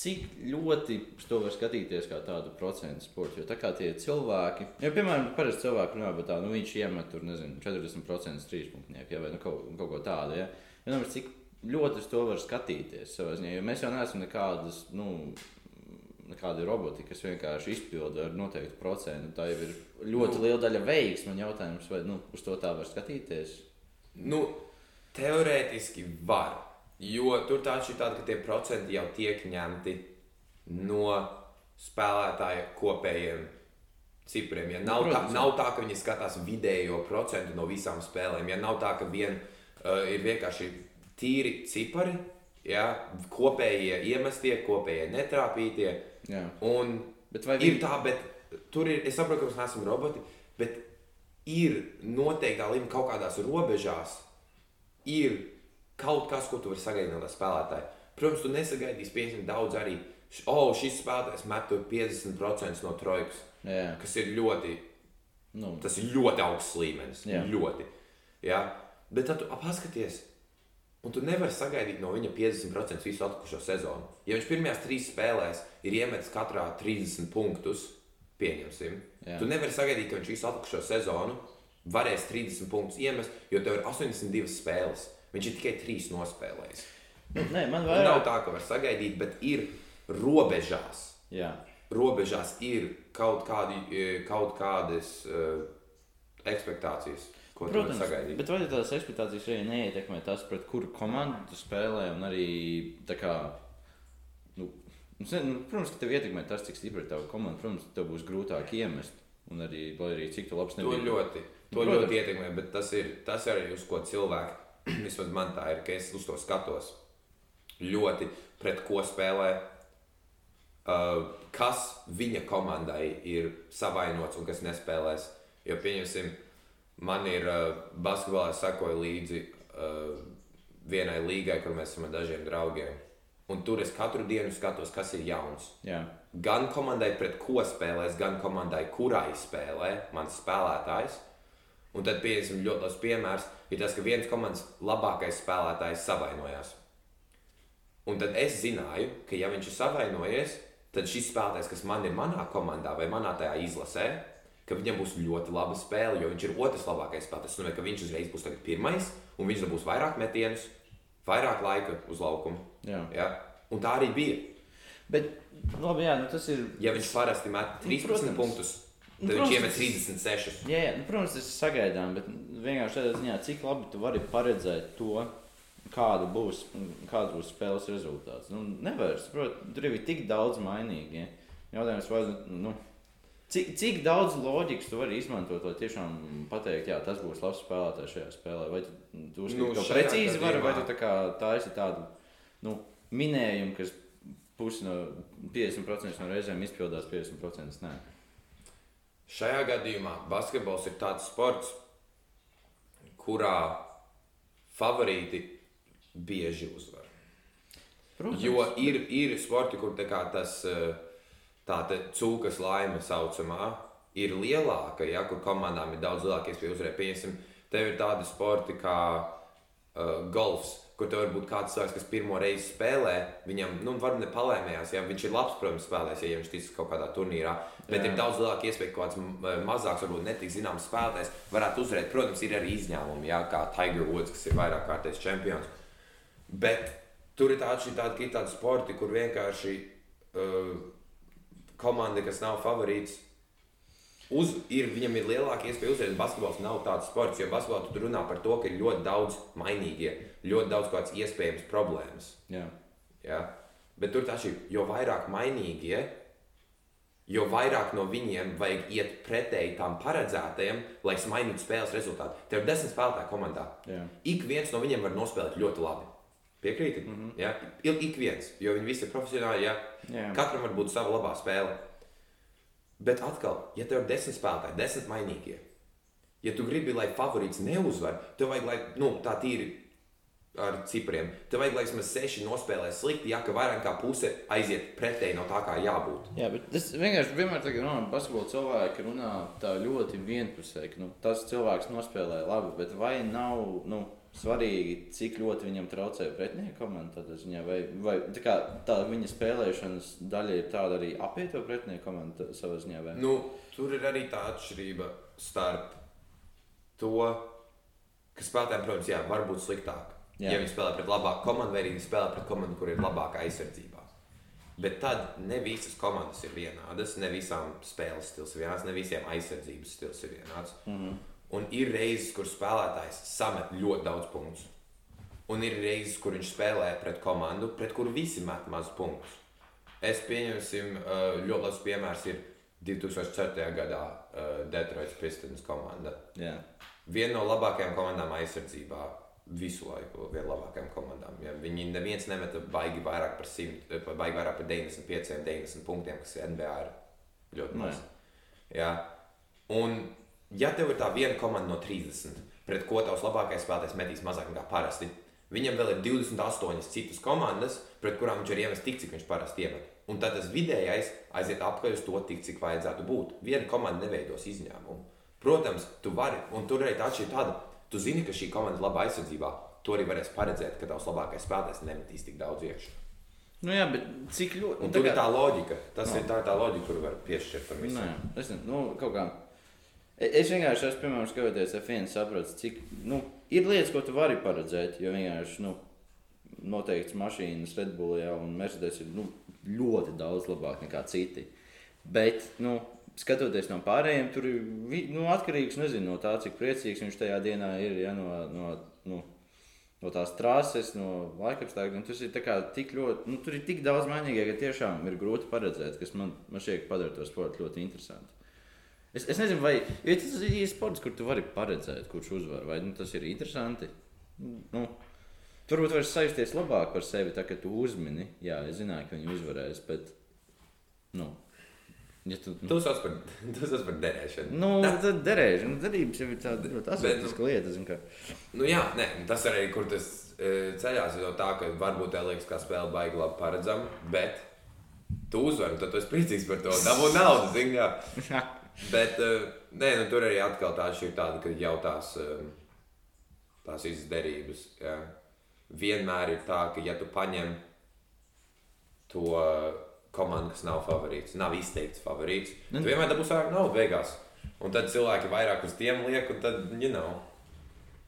cik ļoti to var skatīties kā tādu procentu sportu. Jo tā kā tie cilvēki, ja, piemēram, parasti cilvēki runā par tādu, nu, viņš iemet tur, nezinu, 40% trīspunktnieku, ja, vai nu, kaut, kaut ko tādu. Ja. Ja, nu, cik ļoti uz to var skatīties ziņā, jo mēs jau neesam nekādas, nu, nekādi roboti, kas vienkārši izpilda ar noteiktu procentu. Tā jau ir ļoti Nu. liela daļa veiksmes. Man jautājums, vai nu, uz to tā var skatīties? Nu, teorētiski var, jo tur tā ir tāda, ka tie procenti jau tiek ņemti no spēlētāja kopējiem cipriem. Ja nav, tā, Protams. nav tā, ka viņi skatās vidējo procentu no visām spēlēm, ja nav tā, ka vien uh, ir vienkārši tīri cipari, ja, kopējie iemestie, kopējie netrāpītie. Jā. Un Bet vai ir viņi- tā, bet tur ir, es saprotu, ka mēs neesam roboti, bet ir noteiktā līmenī kaut kādās robežās, ir kaut kas, ko tu vari sagaidīt no tā spēlētāja. Protams, tu nesagaidīsi pietiekami daudz arī. š- O, šis spēlētājs met tur 50% no trojkas, Jā. kas ir ļoti, Nu, tas ir ļoti augsts līmenis. Jā. Ļoti. Ja? Bet tad tu paskaties, un tu nevari sagaidīt no viņa 50% visu atlikušo sezonu. Ja viņš pirmajās trīs spēlēs ir iemetis katrā 30 punktus, pieņemsim, Jā. tu nevari sagaidīt, ka viņš visu atlikušo sezonu varēs 30 punktus iemest, jo tev ir 82 spēles. Viņš ir tikai 3 nospēlējis. nu, nē, man Un vairāk. Nav tā, ka var sagaidīt, bet ir robežās. Jā. Robežās ir kaut, kādi, eh, kaut kādas uh, expectācijas, ko Protams, sagaidīt. bet vai tās ekspektācijas arī neietekmē tas, pret kuru komandu tu spēlē? Un arī kā, nu, nu, nu, protams, ka tev ietekmē tas, cik stipra ir tava komanda. Protams, tev būs grūtāk iemest. Un arī, arī cik tu labs To nebija. ļoti, to Protams. ļoti ietekmē, bet tas ir tas arī uz ko cilvēki, vismaz man tā ir, ka es uz to skatos ļoti, pret ko spēlē, uh, kas viņa komandai ir savainots un kas nespēlēs. Jo, pieņemsim, man ir uh, basketbolā sekoja līdzi uh, vienai līgai, kur mēs esam ar dažiem draugiem. Un tur es katru dienu skatos, kas ir jauns Jā, gan komandai, pret ko spēlēs, gan komandai, kurai spēlē mans spēlētājs. Un tad, pieņemsim, ļoti labs piemērs ir tas, ka viens komandas labākais spēlētājs savainojās. Un tad es zināju, ka, ja viņš ir savainojies, tad šis spēlētājs, kas man ir manā komandā vai manā tajā izlasē, ka viņam būs ļoti laba spēle, jo viņš ir otrs labākais spēlētājs. Tas nozīmē, ka viņš uzreiz būs pirmais, un viņš dabūs vairāk metienus, vairāk laika uz laukumu. jā. Ja? Un tā arī bija. Bet, labi, jā, nu tas ir. Ja viņš parasti met 13 protams. punktus, Nu, tad viņš protams, iemet tas- 36. Jā, jā nu, protams, tas ir sagaidām, bet vienkārši tādā ziņā, cik labi tu vari paredzēt to, kāda būs, kāds būs spēles rezultāts. Nu, nevar, saprot, tur ir tik daudz mainīgi. Ja? Jautājums, vai, nu, cik, cik daudz loģikas tu vari izmantot, lai tiešām pateikt, jā, tas būs labs spēlētājs šajā spēlē. Vai tu, tu uzskati, Nu, šajā precīzi var, vai tu tā kā taisi tādu nu, minējumu, kas pusi no 50% no reizēm izpildās, 50% nē. Šajā gadījumā basketbols ir tāds sports, kurā favorīti bieži uzvar. Protams. Jo ir, ir sporti, kur tas eh, tā cūkas laime saucamā ir lielāka, ja kur komandām ir daudz lielāka iespēja uzvarēt. Pieņemsim, tev ir tādi sporti kā uh, golfs, kur tev var būt kāds cilvēks, kas pirmo reizi spēlē, viņam, nu, varbūt nepalēmējās, ja viņš ir labs, protams, spēlēs, ja viņš ticis kaut kādā turnīrā, bet Jā. ir daudz lielāka iespēja, ka kāds mazāks, varbūt netik zināms spēlētājs varētu uzvarēt. Protams, ir arī izņēmumi, ja, kā Tiger Woods, kas ir vairāk kārtējs čempions. Bet tur ir tādi, tādi, tādi sporti, kur vienkārši uh, komanda, kas nav favorīts, uz, ir, viņam ir lielāka iespēja uzvarēt. Basketbols nav tāds sports, jo basketbolā tu tur runā par to, ka ir ļoti daudz mainīgie, ļoti daudz kādas iespējamas problēmas. Jā. Ja? Bet tur ir, jo vairāk mainīgie, jo vairāk no viņiem vajag iet pretēji tam paredzētajam, lai mainītu spēles rezultātu. Tev ir desmit spēlētāji komandā. Jā. Ik viens no viņiem var nospēlēt ļoti labi. Piekrīti? Mm -hmm. ja? Ik viens, jo viņi visi ir profesionāli. Ja? Jā. Katram var būt sava labā spēle. Bet atkal, ja tev ir desmit spēlētāji, desmit mainīgie, ja tu gribi, lai favorīts neuzvar, tev vajag, lai nu, tā tīri ar cipriem, tev vajag, lai vismaz seši nospēlē slikti, ja ka vairāk kā puse aiziet pretēji no tā, kā jābūt. Jā, bet tas vienkārši vienmēr tagad runā par basketbolu cilvēku, runā tā ļoti vienpusēji, ka nu, tas cilvēks nospēlē labi, bet vai nav nu, svarīgi, cik ļoti viņam traucē pretinieku komanda ziņā, vai, vai tā, kā, tā viņa spēlēšanas daļa ir tāda arī apiet to pretinieku komandu savā ziņā? Vai? Nu, tur ir arī tā atšķirība starp to, ka spēlētājiem, protams, jā, var būt sliktāk. Jā. Ja viņi spēlē pret labāku komandu, vai arī viņi spēlē pret komandu, kur ir labāka aizsardzībā. Bet tad ne visas komandas ir vienādas, ne visām spēles stils ir vienāds, ne visiem aizsardzības stils ir vienāds. Mm -hmm. Un ir reizes, kur spēlētājs samet ļoti daudz punktu. Un ir reizes, kur viņš spēlē pret komandu, pret kuru visi met mazus punktus. Es pieņemsim, ļoti labs piemērs ir 2004. gadā Detroit Pistons komanda. Jā. Viena no labākajām komandām aizsardzībā visu laiku, viena no labākajām komandām. Ja viņi neviens nemeta baigi vairāk par 100, pa- baigi vairāk par 95, 90 punktiem, kas NBA ir ļoti maz. Ja? Un, ja tev ir tā viena komanda no 30, pret ko tavs labākais spēlētājs metīs mazāk nekā parasti, viņam vēl ir 28 citas komandas, pret kurām viņš var iemest tik, cik viņš parasti iemet. Un tad tas vidējais aiziet apakaļ uz to, tik, cik vajadzētu būt. Viena komanda neveidos izņēmumu. Protams, tu vari, un tur arī tā atšķirība tāda, tu zini, ka šī komanda ir laba aizsardzībā. To arī varēs paredzēt, ka tavs labākais spēlētājs nemetīs tik daudz iekšā. Nu, jā, bet cik ļoti. Un tur ir tā loģika. Tas ir tā, tā loģika, kuru var piešķirt tam visam. Nē, es nezinu, nu, kaut kā. E- Es vienkārši esmu, piemēram, skatoties F1, sapratu, cik nu, ir lietas, ko tu vari paredzēt. Jo vienkārši nu, noteikts mašīnas, Red Bull jau un Mercedes ir nu, ļoti daudz labāk nekā citi. Bet nu, skatoties no pārējiem, tur ir nu, atkarīgs nezinu, no tā, cik priecīgs viņš tajā dienā ir. Ja, no, no, nu, no tās trases, no laikapstākļiem. Tas ir tik ļoti, nu, tur ir tik daudz mainīgā, ka tiešām ir grūti paredzēt, kas man, man šķiet padara to sportu ļoti interesantu. Es, es nezinu, vai jo tas ir sports, kur tu vari paredzēt, kurš uzvar, vai nu, tas ir interesanti. Nu, Turbūt var sajusties labāk par sevi, tā, ka tu uzmini. Jā, es zināju, ka viņi uzvarēs, bet. Nu, ja tu, nu, sauc par, par derēšanu. nu, tad derēšana, nu, derības jau ir tāda ļoti nu- lieta. zini, ka- Nu, jā, nē, tas arī kur tas e, ceļās no tā, ka varbūt tā liekas, kā spēle baigi labi paredzama, bet tu uzvari, tad tu esi priecīgs par to. Dabū naudu, zini, kā. Bet, e, nē, nu, tur arī atkal tā šī ir tāda, ka jau tās, e, tās izdarības. Jā. Vienmēr ir tā, ka ja tu paņem to komandu, kas nav favorīts, nav izteikts favorīts, tad vienmēr dabūs vairāk naudas beigās. Un tad cilvēki vairāk uz tiem liek, un tad, you know,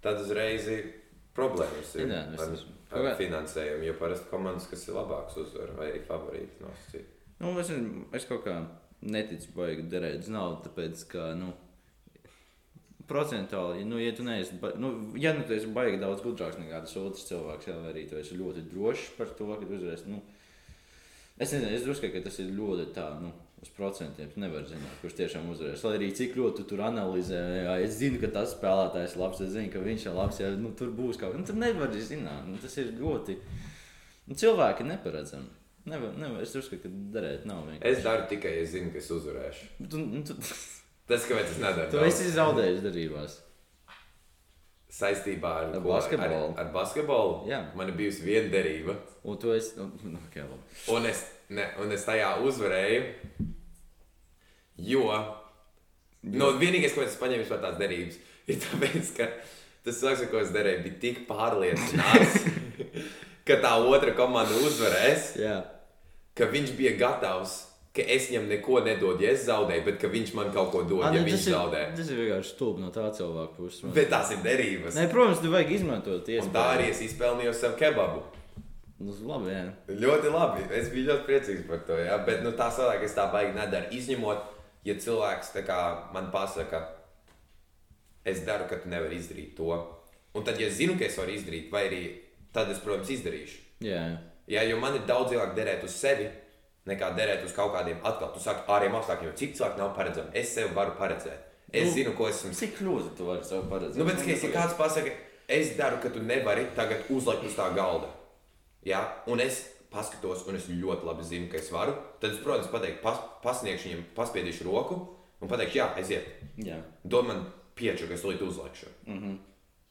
tad uzreiz ir problēmas ir Jā, es ar, ar finansējumu. Jo parasti komandas, kas ir labākas, uzvar vai arī favorīti nosacīt. Nu, es, es kaut kā neticu, baigi derēt naudu, tāpēc, ka, nu, procentuāli, nu, ja tu neesi, nu, ja nu tu esi baigi daudz gudrāks nekā tas otrs cilvēks, jā, vai arī tu esi ļoti drošs par to, ka tu uzvarēsi, nu, es nezinu, es drusku, ka tas ir ļoti tā, nu, uz procentiem, tu nevari zināt, kurš tiešām uzvarēs, lai arī cik ļoti tu tur analizē, jā, es zinu, ka tas spēlētājs ir labs, es zinu, ka viņš ir labs, ja, nu, tur būs kaut kas, nu, tu nevari zināt, nu, tas ir ļoti, nu, cilvēki neparedzami. Nevar, nevar, es uzskatu, ka darīt nav vienkārši. Es daru tikai, ja zinu, ka es uzvarēšu. Tu, nu, tu, Tas, kāpēc es nedaru. tu daudz. esi zaudējis darībās. saistībā ar, Ar ko? basketbolu. Ar, ar basketbolu. Jā. Man ir bijusi viena derība, Un tu esi. Nu, nu, okay, labi. un es, ne, un es tajā uzvarēju. Jo no, vienīgais, ko es paņēmu no tās derības, ir tas, ka tas cilvēks, ar ko es derēju, bija tik pārliecināts, ka tā otra komanda uzvarēs, Jā. ka viņš bija gatavs. Ka es viņam neko nedodu, ja es zaudēju, bet ka viņš man kaut ko dod, Ah, ja nu, viņš ir, zaudē. tas ir vienkārši stulbi no tā cilvēka puses. man. Bet tās ir derības. Nē, protams, tu vajag izmantot Un iespēju. tā arī es izpelnīju sev kebabu. Nu, labi, jā. Ļoti labi. Es biju ļoti priecīgs par to. Jā. Bet nu, tā savādāk es tā baigi nedaru. Izņemot, ja cilvēks kā, man pasaka, es daru, ka tu nevari izdarīt to. Un tad, ja es zinu, ka es varu izdarīt, vai arī tad es, protams, izdarīšu. Jā, jā. Jā, jo man ir daudz vieglāk derēt uz sevi, nekā derēt uz kaut kādiem atkal. Tu saki, ārējiem apstākļiem, jo cik cilvēki nav paredzami. Es sev varu paredzēt. Es Nu, nu, zinu, ko esmu Cik kļūda tu vari sev paredzēt? Nu, bet, ja nepagaidi. kāds pasakā, es daru, ka tu nevari tagad uzlikt uz tā galda, ja? un es paskatos, un es ļoti labi zinu, ka es varu, tad es, protams, pateiktu, pas, pasniegšu viņam, paspiedīšu roku un pateikšu, jā, aiziet. Jā. Dod man pieču, ka es līdzi uzlikšu. Mm. -hmm.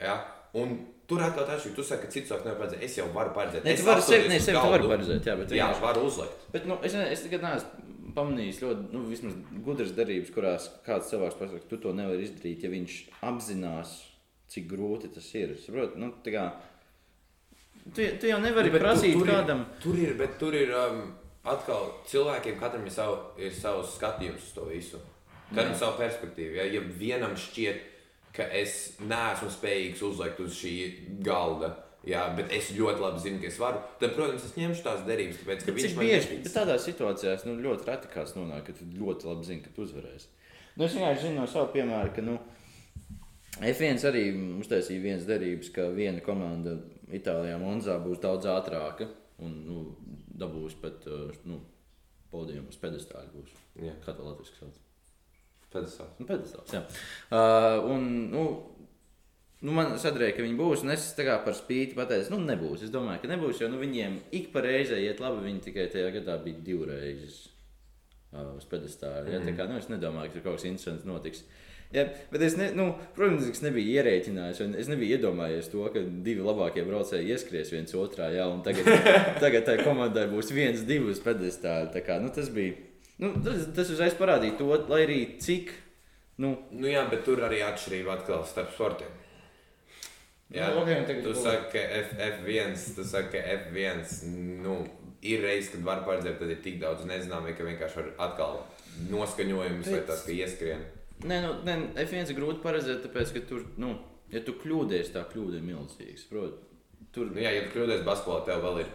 ja? Un tur atkal tas ir. Tu saki, ka cits cilvēks nevar paredzēt. Es jau varu paredzēt. Nē, Es tu apstāties sevi, ne, sevi tu galdu. paredzēt, jā, bet Jā, vienkārši- varu uzlikt. Bet, nu, es, ne- es tagad neesmu pamanījis ļoti, nu, vismaz gudras darbības, kurās kāds cilvēks pasakā, ka tu to nevari izdarīt, ja viņš apzinās, cik grūti tas ir. Saprot, nu, tā kā, tu, tu jau nevari Nu, bet prasīt tur, kādam. Ir, tur ir, bet tur ir um, atkal cilvēkiem, katram ir, savu, ir savs skatījums uz to visu. Katram ir sava perspektīva. Ja, ja vienam šķiet, ka es neesmu spējīgs uzlikt uz šī galda, jā, bet es ļoti labi zinu, ka es varu, tad, protams, es ņemšu tās derības, tāpēc, ka Bet viņš man bieži, bet tādās situācijās nu, ļoti reti kāds nonāk, ka tu ļoti labi zini, ka tu uzvarēsi. Nu, es vienkārši zinu no sava piemēra, ka nu, F1 arī uztaisīja vienas derības, ka viena komanda Itālijā Monzā būs daudz ātrāka un nu, dabūs pat uh, nu, podiumu. Būs. Jā. Kā to latviešu sauc? Pedestāls. Nu, pedestāls, jā. Uh, un, nu, Nu, man sadrēja, ka viņi būs, es kā par spīti pateicu, nu, nebūs. Es domāju, ka nebūs, jo nu, viņiem ik pa reizei iet labi. Viņi tikai tajā gadā bija divreiz uh, uz pedestāla. Ja? Tā kā, nu, es nedomāju, ka tur kaut kas interesants notiks. Ja, bet es, ne, nu, protams, es nebiju ierēķinājis, un es nebiju iedomājies to, ka divi labākie braucēji ieskries viens otrā, ja, un tagad, tagad tai komandai būs viens, divi uz pedestāla. Tā kā, nu, tas bija, nu, tas, tas uzreiz parādīja to, lai arī cik, nu, Nu, jā, bet tur arī atšķirība atkal starp sportiem. Jā, Nu, ok, un tagad tu saki, ka F, F1, tu saki, ka F1 nu, ir reizes, kad var paredzēt, tad ir tik daudz nezināmie, ka vienkārši var atkal noskaņojums vai Bet- tas, ka ieskrien. Nē, nu, nē, F1 ir grūti paredzēt, tāpēc, ka tur, nu, ja tu kļūdies, tā kļūda ir milzīga. Protams, tur Nu, jā, ja tu kļūdies basketbolā, tev vēl ir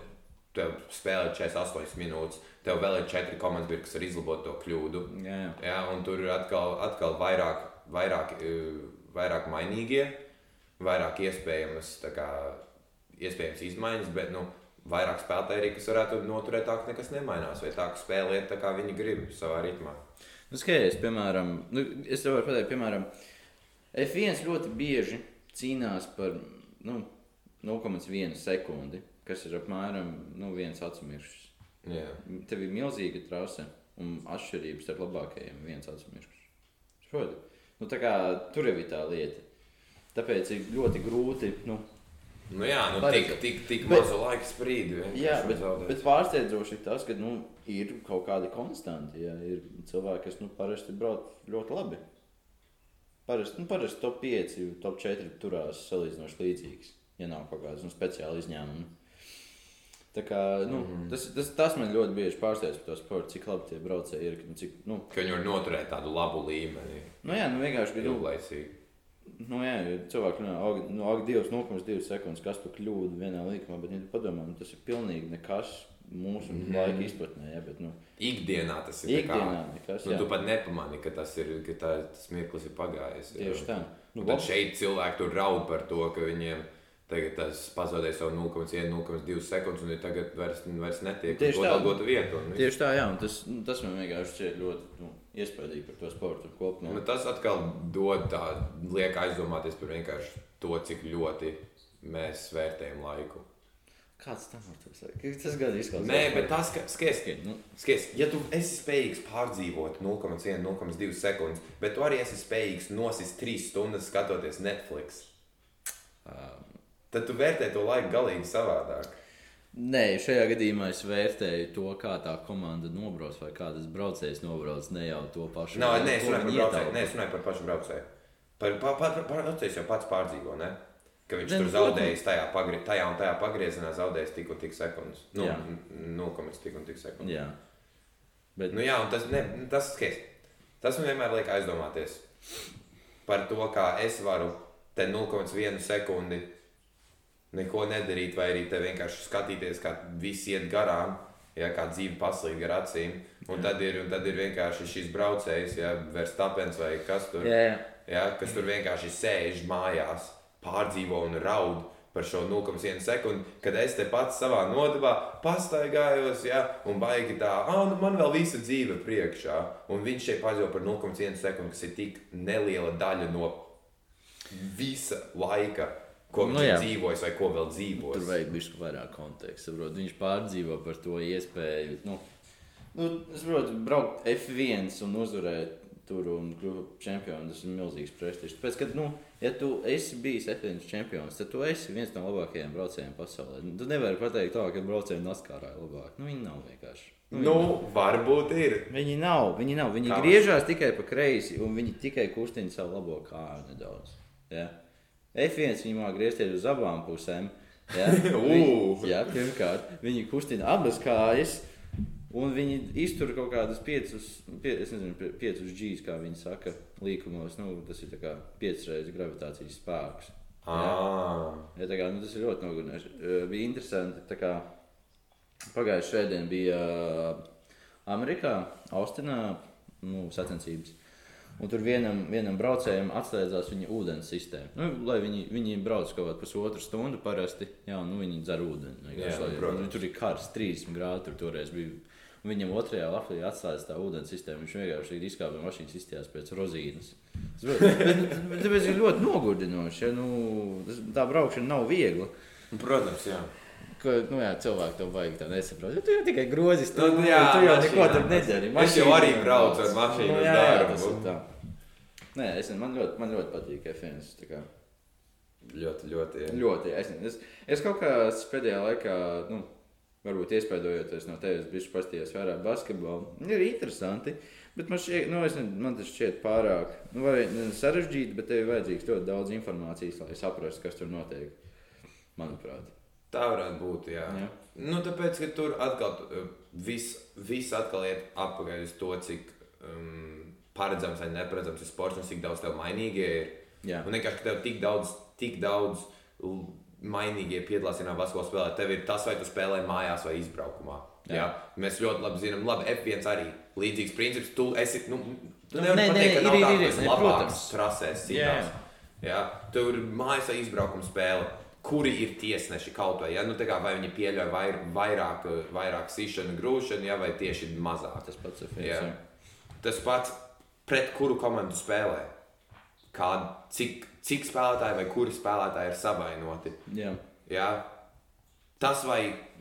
tev spēlē 48 minūtes, tev vēl ir 4 komandas, biedri, kas var izlabot to kļūdu. Jā, jā. Jā, un tur ir atkal, atkal vairāk, vairāk, eh, vairāk mainīgie, vairāk iespējamas, kā, iespējams izmaiņas, bet nu, vairāk spēlētāji arī, kas varētu noturēt tā, ka nekas nemainās, vai tā, ka spēlē tā, kā viņi grib savā ritmā. Nu, skaties, piemēram, nu, es tev varu pateikt, piemēram, F1 ļoti bieži cīnās par nu, 0,1 sekundi, kas ir apmēram nu, viens. Jā. Tev ir milzīga trase un atšķirības starp labākajiem viens atsmiršs. Proti, nu, tā kā tur jau ir tā lieta. Tāpēc ir ļoti grūti. Nu, Nu jā, nu tik, tik, tik Bet- mazu laika sprīdi. Jā, bet, zaudēt. bet pārsteidzoši ir tas, ka nu, ir kaut kādi konstanti. Jā, ir cilvēki, kas nu, parasti brauc ļoti labi. Parasti, nu, parasti top 5, top 4 turās salīdzinoši līdzīgs, ja nav kaut kādas nu, speciāli izņēmumi. Tā kā, nu, mm. -hmm. tas, tas, tas man ļoti bieži pārsteidz par to sportu, cik labi tie braucēji ir. Nu, cik, nu, Ka viņi var noturēt tādu labu līmeni, nu, jā, nu, vienkārši bija. Nu, ilglaicīgi. Nu, jā, cilvēki runā, nu, ak, Dievs, 0,2 sekundes, kas tu kļūdi vienā līkumā, bet, ja tu padomā, nu, tas ir pilnīgi nekas mūsu mm. -hmm. laika izpratnē, ja, bet, nu, Ikdienā tas ir. tā kā- ikdienā nekas. Nu, jā. tu pat nepamani, ka tas, ir, ka tā, tas mirklis ir pagājis. Tieši tā. Nu, Nu, tad šeit cilvēki tur raud par to, ka viņiem tagad tas pazaudēja savu 0,1, 0,2 sekundes, un tagad vairs, vairs netiek Tieši tā. un viss. Tieši tā, jā, un tas, nu, tas man vienkārši šķiet ļoti nu, iespaidīgi par to sportu kopumā. Nu, tas atkal dod tādu, liek aizdomāties par vienkārši to, cik ļoti mēs vērtējam laiku. Kāds tam var teikt? Tas gan izklausās. Nē, bet tas, ka, skaties, Nu, Skaties, ja tu esi spējīgs pārdzīvot 0,1, 0,2 sekundes, bet tu arī esi spējīgs nosist 3 stundas skatoties Netflix, um, tad tu vērtē to laiku galīgi savādāk. Nē, šajā gadījumā es vērtēju to, kā tā komanda nobrauc vai kā tas braucējs nobrauc, ne jau to pašu. Nā, nē, es runāju par braucēju. Nē, es runāju par pašu braucēju. Par, par, par, par braucējs jau pats pārdzīvo, ne? Ka viņš Ne, tur zaudējis tajā, pagri, tajā un tajā pagriezienā, zaudējis tik un tik sekundes. Nu, Jā. 0,1 tik un tik sekundes. Jā. Bet, Nu, jā, un tas, ne, tas, skaties, tas man vienmēr liek aizdomāties par to, kā es varu te 0,1 sekundi neko nedarīt, vai arī te vienkārši skatīties, kā viss iet garām, ja kā dzīve paslīd gar acīm. Un tad ir, un tad ir vienkārši šis braucējs, ja Verstapens vai kas tur, jā, jā. ja, kas tur vienkārši sēž mājās, pārdzīvo un raud. Par šo 0,1 sekundi, kad es te pats savā nodevā pastaigājos, ja, un baigi tā, ah, nu man vēl visa dzīve priekšā. Un viņš šeit paziņo par 0,1 sekundi, kas ir tik neliela daļa no visa laika, ko Nu viņš ir dzīvojis vai ko vēl dzīvos. Tur vajag bišķi vairāk konteksta. saprot. Viņš pārdzīvo par to iespēju. Nu, nu, es saprotu, braukt F1 un uzvarēt tur un kļūt čempionu. Tas ir milzīgs prestižs. Pēc tam, nu, ja tu esi bijis F1 čempions, tad tu esi viens no labākajiem braucējiem pasaulē. Nu, Tu nevari pateikt, tā, ka braucēji Naskārā ir labāki. Nu, viņi nav vienkārši. Nu, Nu, varbūt ir. Viņi nav, viņi nav. Viņi Kā? griežās tikai pa kreisi, un viņi tikai kustina savu labo kāju nedaudz. Ja? F1 viņi māca griezties uz abām pusēm. Ja? Ū. jā, pirmkārt, viņi kustina abas kājas, un viņi iztur kaut nezinu, pie- piecus G's, kā viņi saka, līkumos. Nu, tas ir kā piecas reizes gravitācijas spēks. Ah, Ja, tā kā, nu, tas ir ļoti nogurdinoši. Eh, Bija interesanti. kā Pagājušajā svētdienā bija Amerikā, Austinā, nu, sacensības. Un tur vienam, vienam braucējam atslēdzās viņa ūdens sistēma. Nu, lai viņi, viņi brauc kaut kādu pusotru stundu, parasti jā, nu, viņi dzer ūdeni. vienkārši, Jā, lai- protams. nu, Tur ir karsts, 30 grādi. Tur toreiz bija. Un viņam otrajā lafā atslēdzas tā ūdens sistēma. Viņš vienkārši ir izkāpis no mašīnas, izstājās pēc bet Tāpēc ir ļoti nogurdinoši. Ja, nu, tā braukšana nav viegla. protams, jā. Ka, nu, jā, cilvēki to vajag tā nesaprot. Jo Tu jau tikai grozi Nu, stundu, jā, tu jau neko tur nedari. Es jau arī braucu ar mašīnu nu, jā, jā, tas ir tā. Nē, es, man, ļoti, man ļoti patīk F1. tā kā Ļoti, ļoti. Jā. Ļoti. Es, es, es kaut kā pēdējā laikā, nu, varbūt iespaidojoties no tevis, biju pastījis vairāk basketbolu. Ir interesanti. Bet man, šķiet, nu, ne- man tas šķiet pārāk nu, sarežģīti, bet tev ir vajadzīgs ļoti daudz informācijas, lai saprastu, kas tur notiek. Manuprāt. Tā varētu būt. Jā. Jā. Nu, tāpēc, ka tur atkal uh, viss vis atkal iet atpakaļ uz to, cik um, paredzams vai neparedzams ir sports un cik daudz tev mainīgie ir. Jā. Un vienkārši, ka tev tik daudz, tik daudz mainīgie piedalās vienā basketbola spēlē. Tev ir tas, vai tu spēlē mājās vai izbraukumā. Jā. Jā. Mēs ļoti labi zinām, labi, F1 arī līdzīgs princips. Tu esi, nu, tu nevari Nē, nē, pateikt, ka nav ir, ir, ir, labāks protams. trasēs Jā, citās. jā. Jā. Tev ir mājas vai izbraukuma spēle. Kuri ir tiesneši kaut vai? Ja? Nu, kā vai viņi pieļauj vair, vairāk, vairāk sišanu, grūšanu, ja? vai tieši mazāk? Tas pats ir fēns. Tas pats pret kuru komandu spēlē. Kā, cik, cik spēlētāji vai kuri spēlētāji ir savainoti. Jā. Jā. Tas vai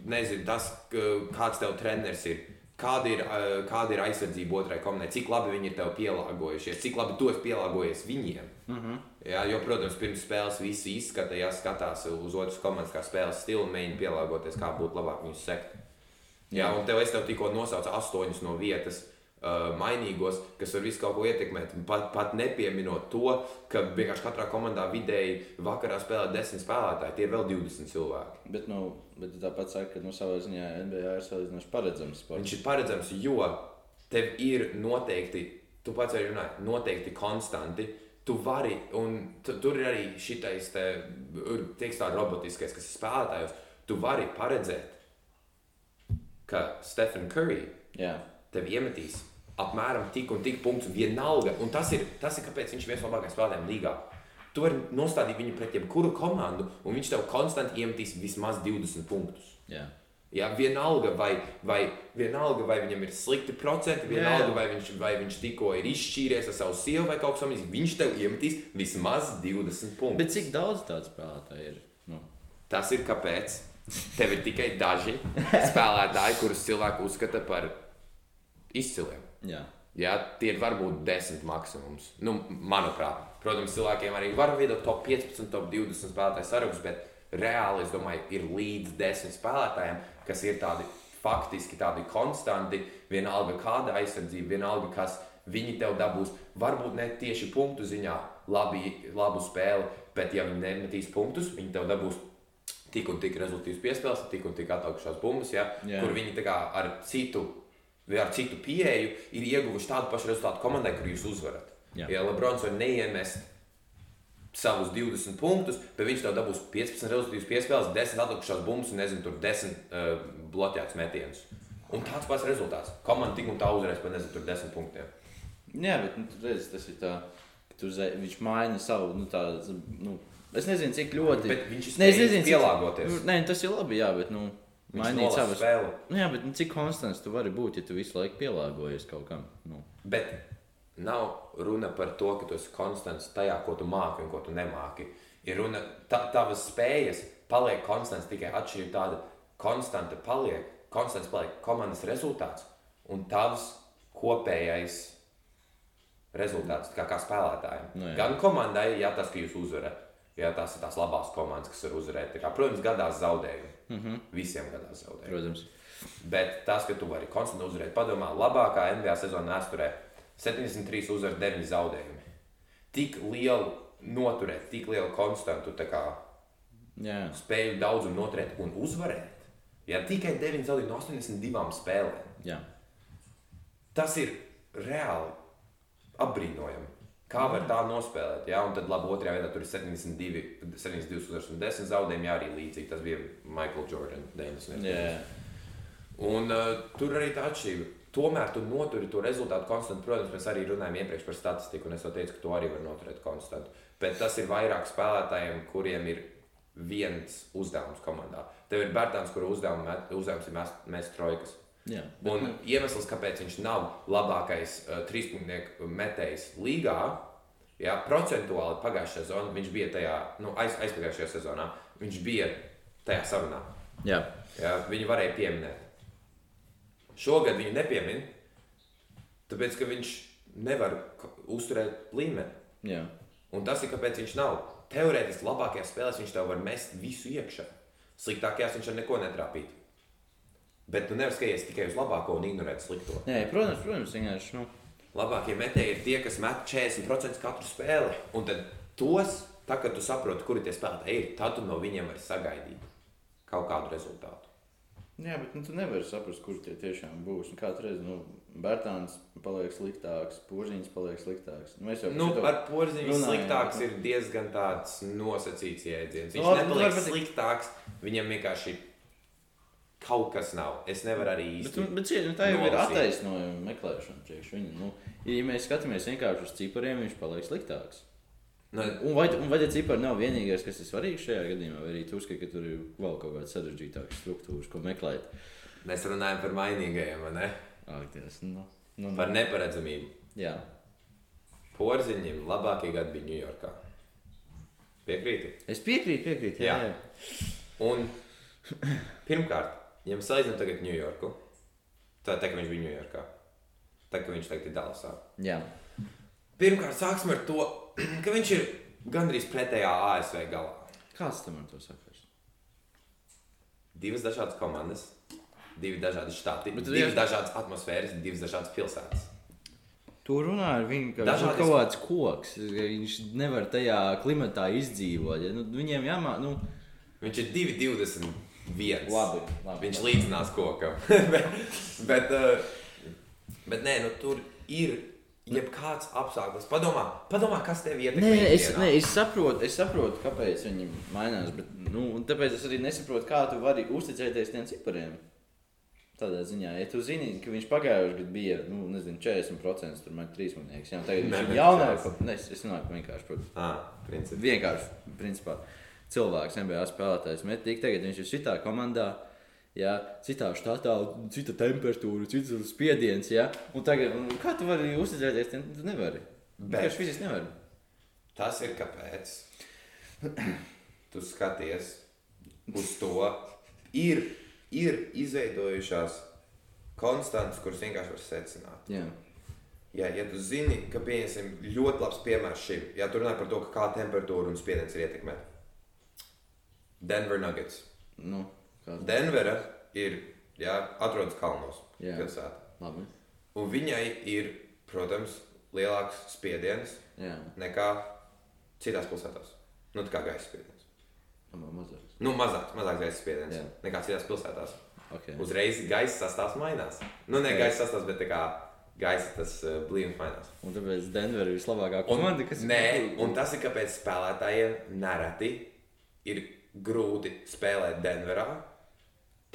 nezinu, tas, kāds tev treneris ir. Kāda ir, kāda ir aizsardzība otrai komandai, cik labi viņi ir tev pielāgojušies, cik labi tu esi pielāgojies viņiem. Mm -hmm. Jā, jo, protams, pirms spēles visi izskata, ja skatās uz otras komandas kā spēles stilu mēģina pielāgoties, kā būtu labāk viņus sekt. Jā, un tev es tev tikko nosaucu astoņus no vietas. Uh, mainīgos, kas var visu kaut ko ietekmēt, pat, pat nepieminot to, ka vienkārši katrā komandā vidēji vakarā spēlē 10 spēlētāji, tie ir vēl 20 cilvēki. Bet, nu, bet tāpat saka, ka nu, savā ziņā NBA ir salīdzinoši paredzams sports. Viņš ir paredzams, jo tev ir noteikti, tu pats arī runāji, noteikti konstanti. Tu vari, un tu, tur ir arī šitais, te, teiks, tā robotiskais, kas ir spēlētājos. Tu vari paredzēt, ka Stephen Curry Jā. tev iemetīs apmēram tik un tik punktus vienalga. Un tas ir, tas ir kāpēc viņš ir viens no labākajiem spēlētājiem līgā. Tu vari nostādīt viņu pret jebkuru komandu, un viņš tev konstanti iemetīs vismaz 20 punktus. Jā. Jā, vienalga, vai, vai, vienalga, vai viņam ir slikti procenti, vienalga, vai viņš, vai viņš tikko ir izšķīries ar savu sievu vai kaut kas tamlīdzīgs. Viņš tev iemetīs vismaz 20 punktus. Bet cik daudz tādu spēlētāju ir? Nu, Tas ir kāpēc. Tev ir tikai daži spēlētāji, kurus cilvēki uzskata par izciliem. jā. Jā, tie ir varbūt 10 maksimums. Nu, manuprāt, protams, cilvēkiem arī var veidot top 15, top 20 spēlētāju sarakstu, bet reāli es domāju, ir līdz 10 spēlētājiem, kas ir tādi faktiski tādi konstanti. Vienalga kāda aizsardzība, vienalga kas viņi tev dabūs. Varbūt ne tieši punktu ziņā labi, labu spēli, bet ja viņi nemetīs punktus, viņi tev dabūs tik un tik rezultātus piespēles, tik un tik ataugušās bumbas, ja, Jā. kur viņi kā ar citu, ar citu pieeju ir ieguvuši tādu pašu rezultātu komandai, kur jūs uzvarat. Jā. Ja Lebrons var neiemest savus 20 punktus, bet viņš tev dabūs 15 rezultātus piespēles, 10 atlikušās bumbas un nezinu, tur 10 uh, bloķētus metienus. Un tāds pats rezultāts. Komanda tik un tā uzvarēs par nezinu, tur 10 punktiem. Jā, bet nu, tu redzi, tas ir tā, ka tu viņš maina savu. Nu, tā, nu, es nezinu, cik ļoti. Bet viņš ir spējīgs nezinu, cik- pielāgoties. Nu, Nē, tas ir labi, jā, bet nu, Viņš mainīt savas spēli. Nu, jā, bet nu, cik konstants tu vari būt, ja tu visu laiku pielāgojies kaut kam? Nu. Bet nav runa par to, ka tu esi konstants tajā, ko tu māki un ko tu nemāki. Ir runa, ta, tavas spējas paliek konstants tikai atšķirība tāda konstanta paliek, konstants paliek komandas rezultāts un tavs kopējais rezultāts kā, kā spēlētājiem. Nu jā. Gan komandai, ja tas, ka jūs uzvarat, ja tās ir tās labās komandas, kas var uzvarēt. Tā Kā, protams, gadās zaudējumi. Mm -hmm. Visiem gadās zaudējumi. Protams. Bet tas, ka tu vari konstanti uzvarēt, padomā, labākā NBA sezona vēsturē - 73 uzvaras, 9 zaudējumi. Tik lielu noturēt, tik lielu konstantu kā, Jā, spēju daudzumu noturēt un uzvarēt. Ja tikai 9 zaudējumi no 82 spēlēm, jā. tas ir reāli apbrīnojami. Kā var tā nospēlēt? Jā, un tad labi, otrajā vietā tur ir 72, 72 uzvaras un 10 zaudējumi. Jā, arī līdzīgi. Tas bija Michael Jordan 90. jā. Un uh, tur arī tā atšķirība. Tomēr tu noturi to rezultātu konstantu. Protams, mēs arī runājam iepriekš par statistiku, un es jau teicu, ka to arī var noturēt konstantu. Bet tas ir vairāk spēlētājiem, kuriem ir viens uzdevums komandā. Tev ir Bērtāns, kura uzdevums, ir mest, mest trojkas. jā. Bet, Un iemesls, kāpēc viņš nav labākais uh, trīspunktu metējs līgā, jā, procentuāli pagājušajā sezonā viņš bija tajā, nu, aiz, aizpagājušajā sezonā, viņš bija tajā sarunā. jā. Jā, viņu varēja pieminēt. Šogad viņu nepiemin, tāpēc ka viņš nevar uzturēt līmeni. jā. Un tas ir kāpēc viņš nav. Teorētiski labākajās spēlēs viņš tev var mest visu iekšā. Sliktākajās viņš ar neko netrāpīt. Bet tu nevari skatīties tikai uz labāko un ignorēt slikto. Nē, protams, protams, vienkārši. Nu, Labākie metēji ir tie, kas met 40% katru spēli. Un tad tos, tā, kad tu saproti, kuri tie spēlētāji ir, tad tu no viņiem vari sagaidīt kaut kādu rezultātu. Jā, bet nu, tu nevari saprast, kur tie tiešām būs. Un Katru reizi nu, Bērtāns paliek sliktāks, Porziņš paliek sliktāks. Nu, Nu, šito ar porziņu sliktāks bet, ir diezgan tāds nosacīts jēdziens. Viņš Nu, no, labi, nepaliek varbūt- sliktāks, viņam vienkārši kaut kas nav. Es nevaru arī Bet, īsti. nu, bet cie- nu, tā jau ir nolasīt. attaisnojuma meklēšana. Viņa, nu, ja mēs skatāmies vienkārši uz cipariem, viņš paliek sliktāks. Nu, Un vai, un vai tie cipari nav vienīgais, kas ir svarīgs šajā gadījumā, vai arī tu uzskati, ka tur ir vēl kaut kādas sarežģītākas struktūras, ko meklēt? mēs runājam par mainīgajiem, vai ne? Ak, Dievs, nu, nu, Par neparedzamību. Jā, Porziņiem labākie gadi bija Ņujorkā. Piekrīti? es piekrītu, piekrītu. Jā, Jā. jā. Un pirmkārt, ja mēs salīdzinām tagad Ņujorku, tā tā, ka viņš bija Ņujorkā, tā ka viņš tagad ir Dallasā. jā. Pirmkārt, sāksim ar to, ka viņš ir gandrīz pretējā ASV galā. Kāds tam to sakars? Divas dažādas komandas, divi dažādi štati, divas jā- dažādas atmosfēras, divas dažādas pilsētas. Tu runā ar viņu, ka viņš Dažādi- ir kaut kāds koks. Viņš nevar tajā klimatā izdzīvot. Ja? Nu, viņiem jāmāk, nu, Viņš ir 2,21. Labi, labi, Viņš labi. līdzinās kokam. bet, bet, uh, bet nē, nu, tur ir jebkāds apstākļus. Padomā, padomā, kas tev ietekmē. Nē, es, nē, es, saprotu, es saprotu, kāpēc viņi mainās. Bet, nu, tāpēc es arī nesaprotu, kā tu vari uzticēties tiem cipariem. Tādā ziņā, ja tu zini, ka viņš pagājušajā gadā bija nu, nezinu, 40% tur man trīs monētas, jau tagad Nē, viņš ir bet jaunāks. Ne, es, runāju par vienkārši par Ah, principā. vienkārši principā, cilvēks, NBA spēlētājs. Met tik tagad viņš ir citā komandā. Jā, citā štatā, cita temperatūra, cits spiediens. Jā, un tagad, un kā tu vari uzticēties? Tu nevari. Bet- Vienkārši fiziski nevari. Tas ir kāpēc. Tu skaties uz to. Ir, ir izveidojušās konstantas, kuras vienkārši var secināt. Jā, Jā, ja tu zini, ka pieņemsim ļoti labs piemērs šim, ja tu runā par to, kā temperatūra un spiediens ir ietekmēta. Denver Nuggets. nu, tas Denvera ir, jā, atrodas kalnos, Jā. pilsētā. labi. Un viņai ir, protams, lielāks spiediens Jā, nekā citās pilsētās. Nu, tā kā gaisa spiediens. tomēr mazāks. Nu, mazāks, mazāks gaisa spiediens Jā. nekā citās pilsētās. Okay. Uzreiz gaisa sastāvs mainās. Nu, ne Jā. gaisa sastāvs, bet kā gaisa tas uh, blīvums mainās. Un tāpēc Denver ir vislabākā komanda, kas nē, un tas ir kāpēc spēlētājiem nereti ir grūti spēlēt Denverā.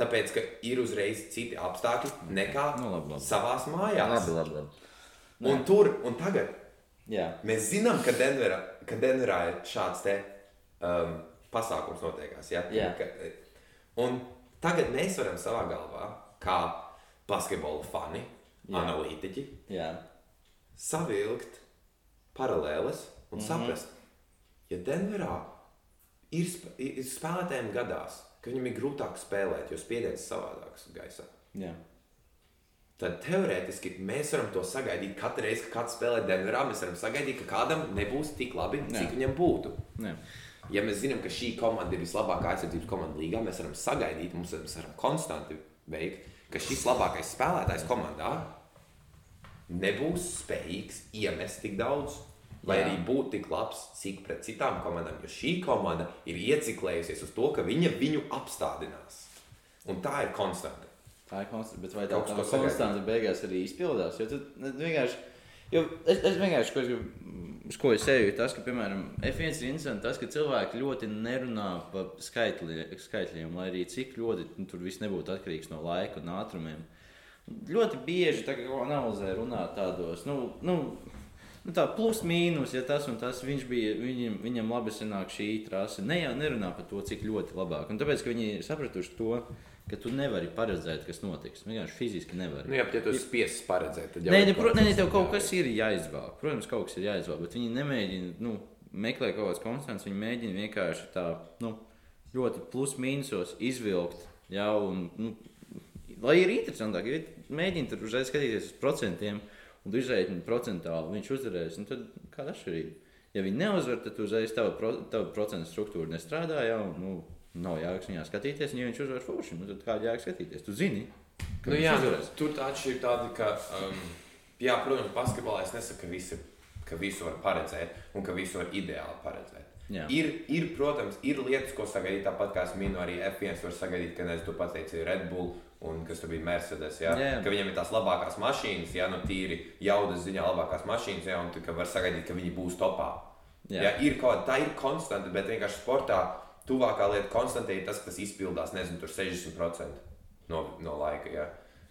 Tāpēc, ka ir uzreiz citi apstākļi nekā Nu, labi, labi. savās mājās. Labi, labi, labi. Un tur un tagad Jā, mēs zinām, ka Denverā, ka Denverā ir šāds te, um, pasākums notiekās. Ja? Jā. Ka, un tagad mēs varam savā galvā, kā basketbola fani, Jā. analītiķi, jā. savilkt paralēles un mm. -hmm. saprast, ja Denverā ir, sp ir spēlētājiem gadās, ka viņam ir grūtāk spēlēt, jo spiediens ir savādāks gaisā. jā. Tad teorētiski mēs varam to sagaidīt katru reizi, kad kāds spēlē Denverā. Mēs varam sagaidīt, ka kādam nebūs tik labi, Jā. cik viņam būtu. Nē. Ja mēs zinām, ka šī komanda ir vislabākā aizsardzības komanda līgā, mēs varam sagaidīt, mums mēs varam konstanti veikt, ka šis labākais spēlētājs komandā nebūs spējīgs iemest tik daudz, vai Jā. arī būt tik labs, cik pret citām komandām. Jo šī komanda ir ieciklējusies uz to, ka viņa viņu apstādinās. Un tā ir konstanta. Tā ir konstanta, bet vai tā, tā ko sagaidīt. konstanta beigās arī izpildās? Jo tu ne, vienkārši, jo es, es vienkārši, ko es, gribu- uz ko es eju, ir tas, ka, piemēram, F1 ir interesanti tas, ka cilvēki ļoti nerunā par skaitli, skaitļiem, lai arī cik ļoti nu, tur viss nebūtu atkarīgs no laika un ātrumiem. Ļoti bieži tā kā analizē runā tādos, nu, nu, nu tā plus mīnus, ja tas un tas viņš bija, viņam, viņam labi sanāk šī trase. Ne jau nerunā par to, cik ļoti labāk. Un tāpēc, ka viņi ir sapratuši to, ka tu nevari paredzēt, kas notiks. Vienkārši fiziski nevari. Nu, jā, bet ja tu esi spiests paredzēt, tad jau Nē, ne, pro, nē, nē, tev kaut kas ir jāizvēl. Protams, kaut kas ir jāizvēl, bet viņi nemēģina nu, meklēt kaut kādas konstantas. Viņi mēģina vienkārši tā nu, ļoti plus-mīnusos izvilkt. Jā, un, nu, lai ir interesantāk, ja mēģina tur uzreiz skatīties uz procentiem un izrēķina procentāli, viņš uzvarēs. nu Tad kāda atšķirība? Ja viņi neuzvar, tad uzreiz tava, pro, tava procentu struktūra nestrādā. Jā, un, nu, nav jēgas viņā skatīties, un ja viņš uzvar forši, nu, tad kāda jēga skatīties? Tu zini, ka Nu, jā, uzvarēs. tur tā atšķirība tāda, ka, um, jā, protams, basketbolā es nesaku, ka visi, ka visu var paredzēt un ka visu var ideāli paredzēt. Jā. Ir, ir, protams, ir lietas, ko sagaidīt. Tāpat kā es minu, arī F1 var sagaidīt, ka nezinu, tu pateici Red Bull un kas tur bija Mercedes. Ja? Jā. Ka viņiem ir tās labākās mašīnas, ja nu tīri jaudas ziņā labākās mašīnas, ja, un tu var sagaidīt, ka viņi būs topā. Jā. Ja, ir kaut, tā ir konstanta, bet vienkārši sportā tuvākā lieta konstantai ir tas, ka tas izpildās, nezinu, tur 60% no, no laika. Ja?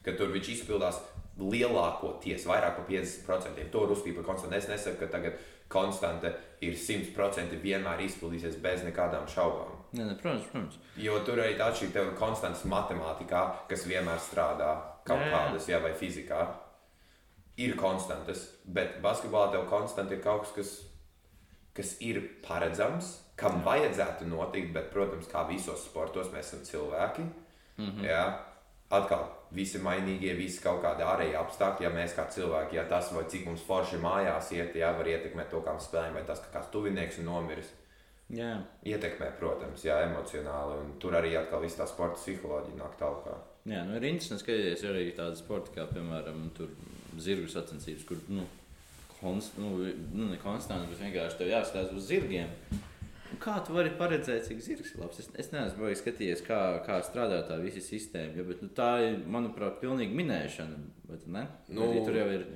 Ka tur viņš izpildās lielākoties, vairāk par 50%. To var uzskatīt par konstantu. Es nesaku, ka tagad konstante ir 100% vienmēr izpildīsies bez nekādām šaubām. Nē, ne, protams, protams. Jo tur arī tā tev ir konstants matemātikā, kas vienmēr strādā kaut Jā, jā. kādas, ja vai fizikā. Ir konstantas, bet basketbolā tev konstanti ir kaut kas, kas, kas ir paredzams, kam vajadzētu notikt, bet, protams, kā visos sportos, mēs esam cilvēki. Mm. -hmm. Jā, atkal visi mainīgie, visi kaut kādi ārēji apstākļi, ja mēs kā cilvēki, ja tas vai cik mums forši mājās iet, jā, var ietekmēt to, kā mēs spēlējam, vai tas, ka kāds tuvinieks ir nomiris. Jā. Ietekmē, protams, jā, emocionāli, un tur arī atkal viss tā sporta psiholoģija nāk tālāk. Jā, nu ir interesanti skatīties arī tādu sportu, kā piemēram tur zirgu sacensības, kur nu, konst, nu, nu, ne konstanti, bet vienkārši tev jāstāsta uz zirgiem. Kā tu vari paredzēt, cik zirgs ir labs? Es, es neesmu baigi skatījies, kā, kā strādā tā visa sistēma. Ja, bet, nu, tā ir, manuprāt, pilnīgi minēšana. Bet, ne? Nu, Arī tur jau ir.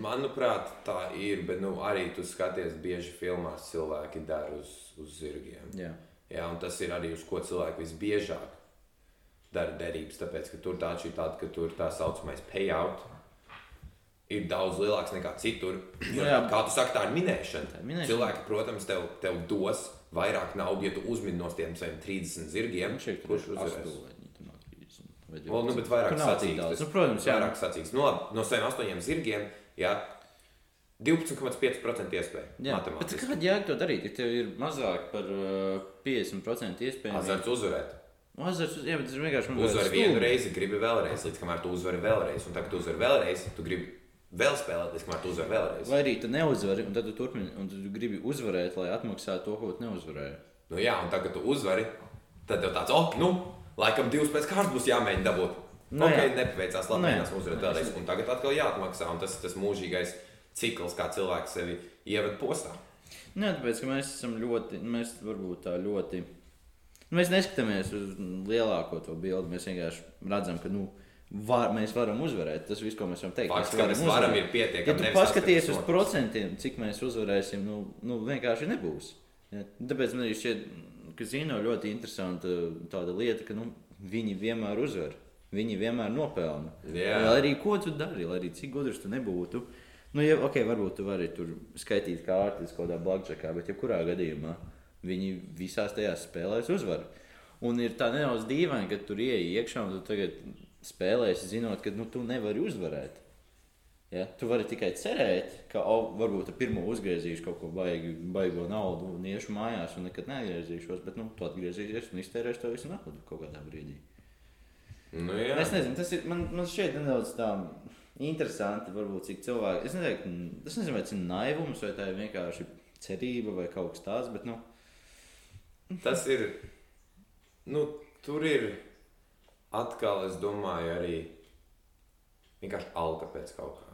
Manuprāt, tā ir, bet nu, arī tu skaties, bieži filmās cilvēki dara uz, uz zirgiem. Jā, Jā, un tas ir arī uz ko cilvēki visbiežāk dara derības. Tāpēc, ka tur tā ir tāda, ka tur tā saucamais payout ir daudz lielāks nekā citur. Jo, Nu jā. kā tu saki, tā ir minēšana. Tā ir minēšana. Cilvēki, protams, tev, tev dos vairāk naudas, ja tu uzmini no tiem saviem 30 zirgiem. Man kurš uzvarēs? Well, nu, bet vairāk tas- Nu, protams, jā. vairāk sacīks. No, labi, no saviem astoņiem zirgiem, jā, 12,5% iespēja. Kāda jēga to darīt, ja tev ir mazāk par uh, 50% iespējams? Azarts uzvarēt. Azarts, uz- jā, bet tas vienkārši Uzvari vienu reizi, gribi vēlreiz, līdz kamēr tu uzvari vēlreiz. Un tagad, kad tu uzvari vēlreiz, tu gribi vēl spēlēt, līdz kamēr tu uzvari vēlreiz. Vai arī tu neuzvari, un tad tu turpini, un tu gribi uzvarēt, lai atmaksātu to, ko tu neuzvarēji. Nu, jā, un tagad, tu uzvari, tad tev tāds, oh, nu, laikam divas pēc kārtas būs jāmēģina dabūt. Nu, ok, jā. nepaveicās, Nu, labi, jā. mēģināsim uzvarēt Nu, vēlreiz. Un tagad atkal jāatmaksā, un tas ir tas mūžīgais cikls, kā cilvēks sevi ievada postā. Nē, tāpēc, ka mēs esam ļoti, mēs varbūt tā ļoti. nu, Mēs neskatāmies uz lielāko to bildi. Mēs vienkārši redzam, ka nu, var, mēs varam uzvarēt. Tas viss, ko mēs varam teikt. Fakts, ka mēs varam, ir Ja pietiekami. ka paskaties uz procentiem, cik mēs uzvarēsim, nu, nu vienkārši nebūs. Ja? Tāpēc man šķiet, ka Zino ļoti interesanta tāda lieta, ka nu, viņi vienmēr uzvar. Viņi vienmēr nopelna. Jā. Lai arī ko tu dari, lai arī cik gudrs tu nebūtu. Nu, ja, ok, varbūt tu vari tur skaitīt kārtas kaut kādā blackjackā, bet jebkurā gadījumā viņi visās tajās spēlēs uzvar. Un ir tā nedaudz dīvaini, ka tur ieej iekšā un tu tagad spēlēsi, zinot, ka nu, tu nevari uzvarēt. Ja? Tu vari tikai cerēt, ka oh, varbūt ar pirmo uzgriezīšu kaut ko baigi, baigo naudu un iešu mājās un nekad neatgriezīšos, bet nu, tu atgriezīsies un iztērēsi to visu naudu kaut kādā brīdī. Nu, jā. Es nezinu, tas ir man, man šķiet nedaudz tā interesanti, varbūt cik cilvēki. Es nezinu, es nezinu vai tas ir naivums vai tā ir vienkārši cerība vai kaut kas tāds, bet nu, Tas ir. Nu, tur ir atkal, es domāju, arī vienkārši alga pēc kaut kā.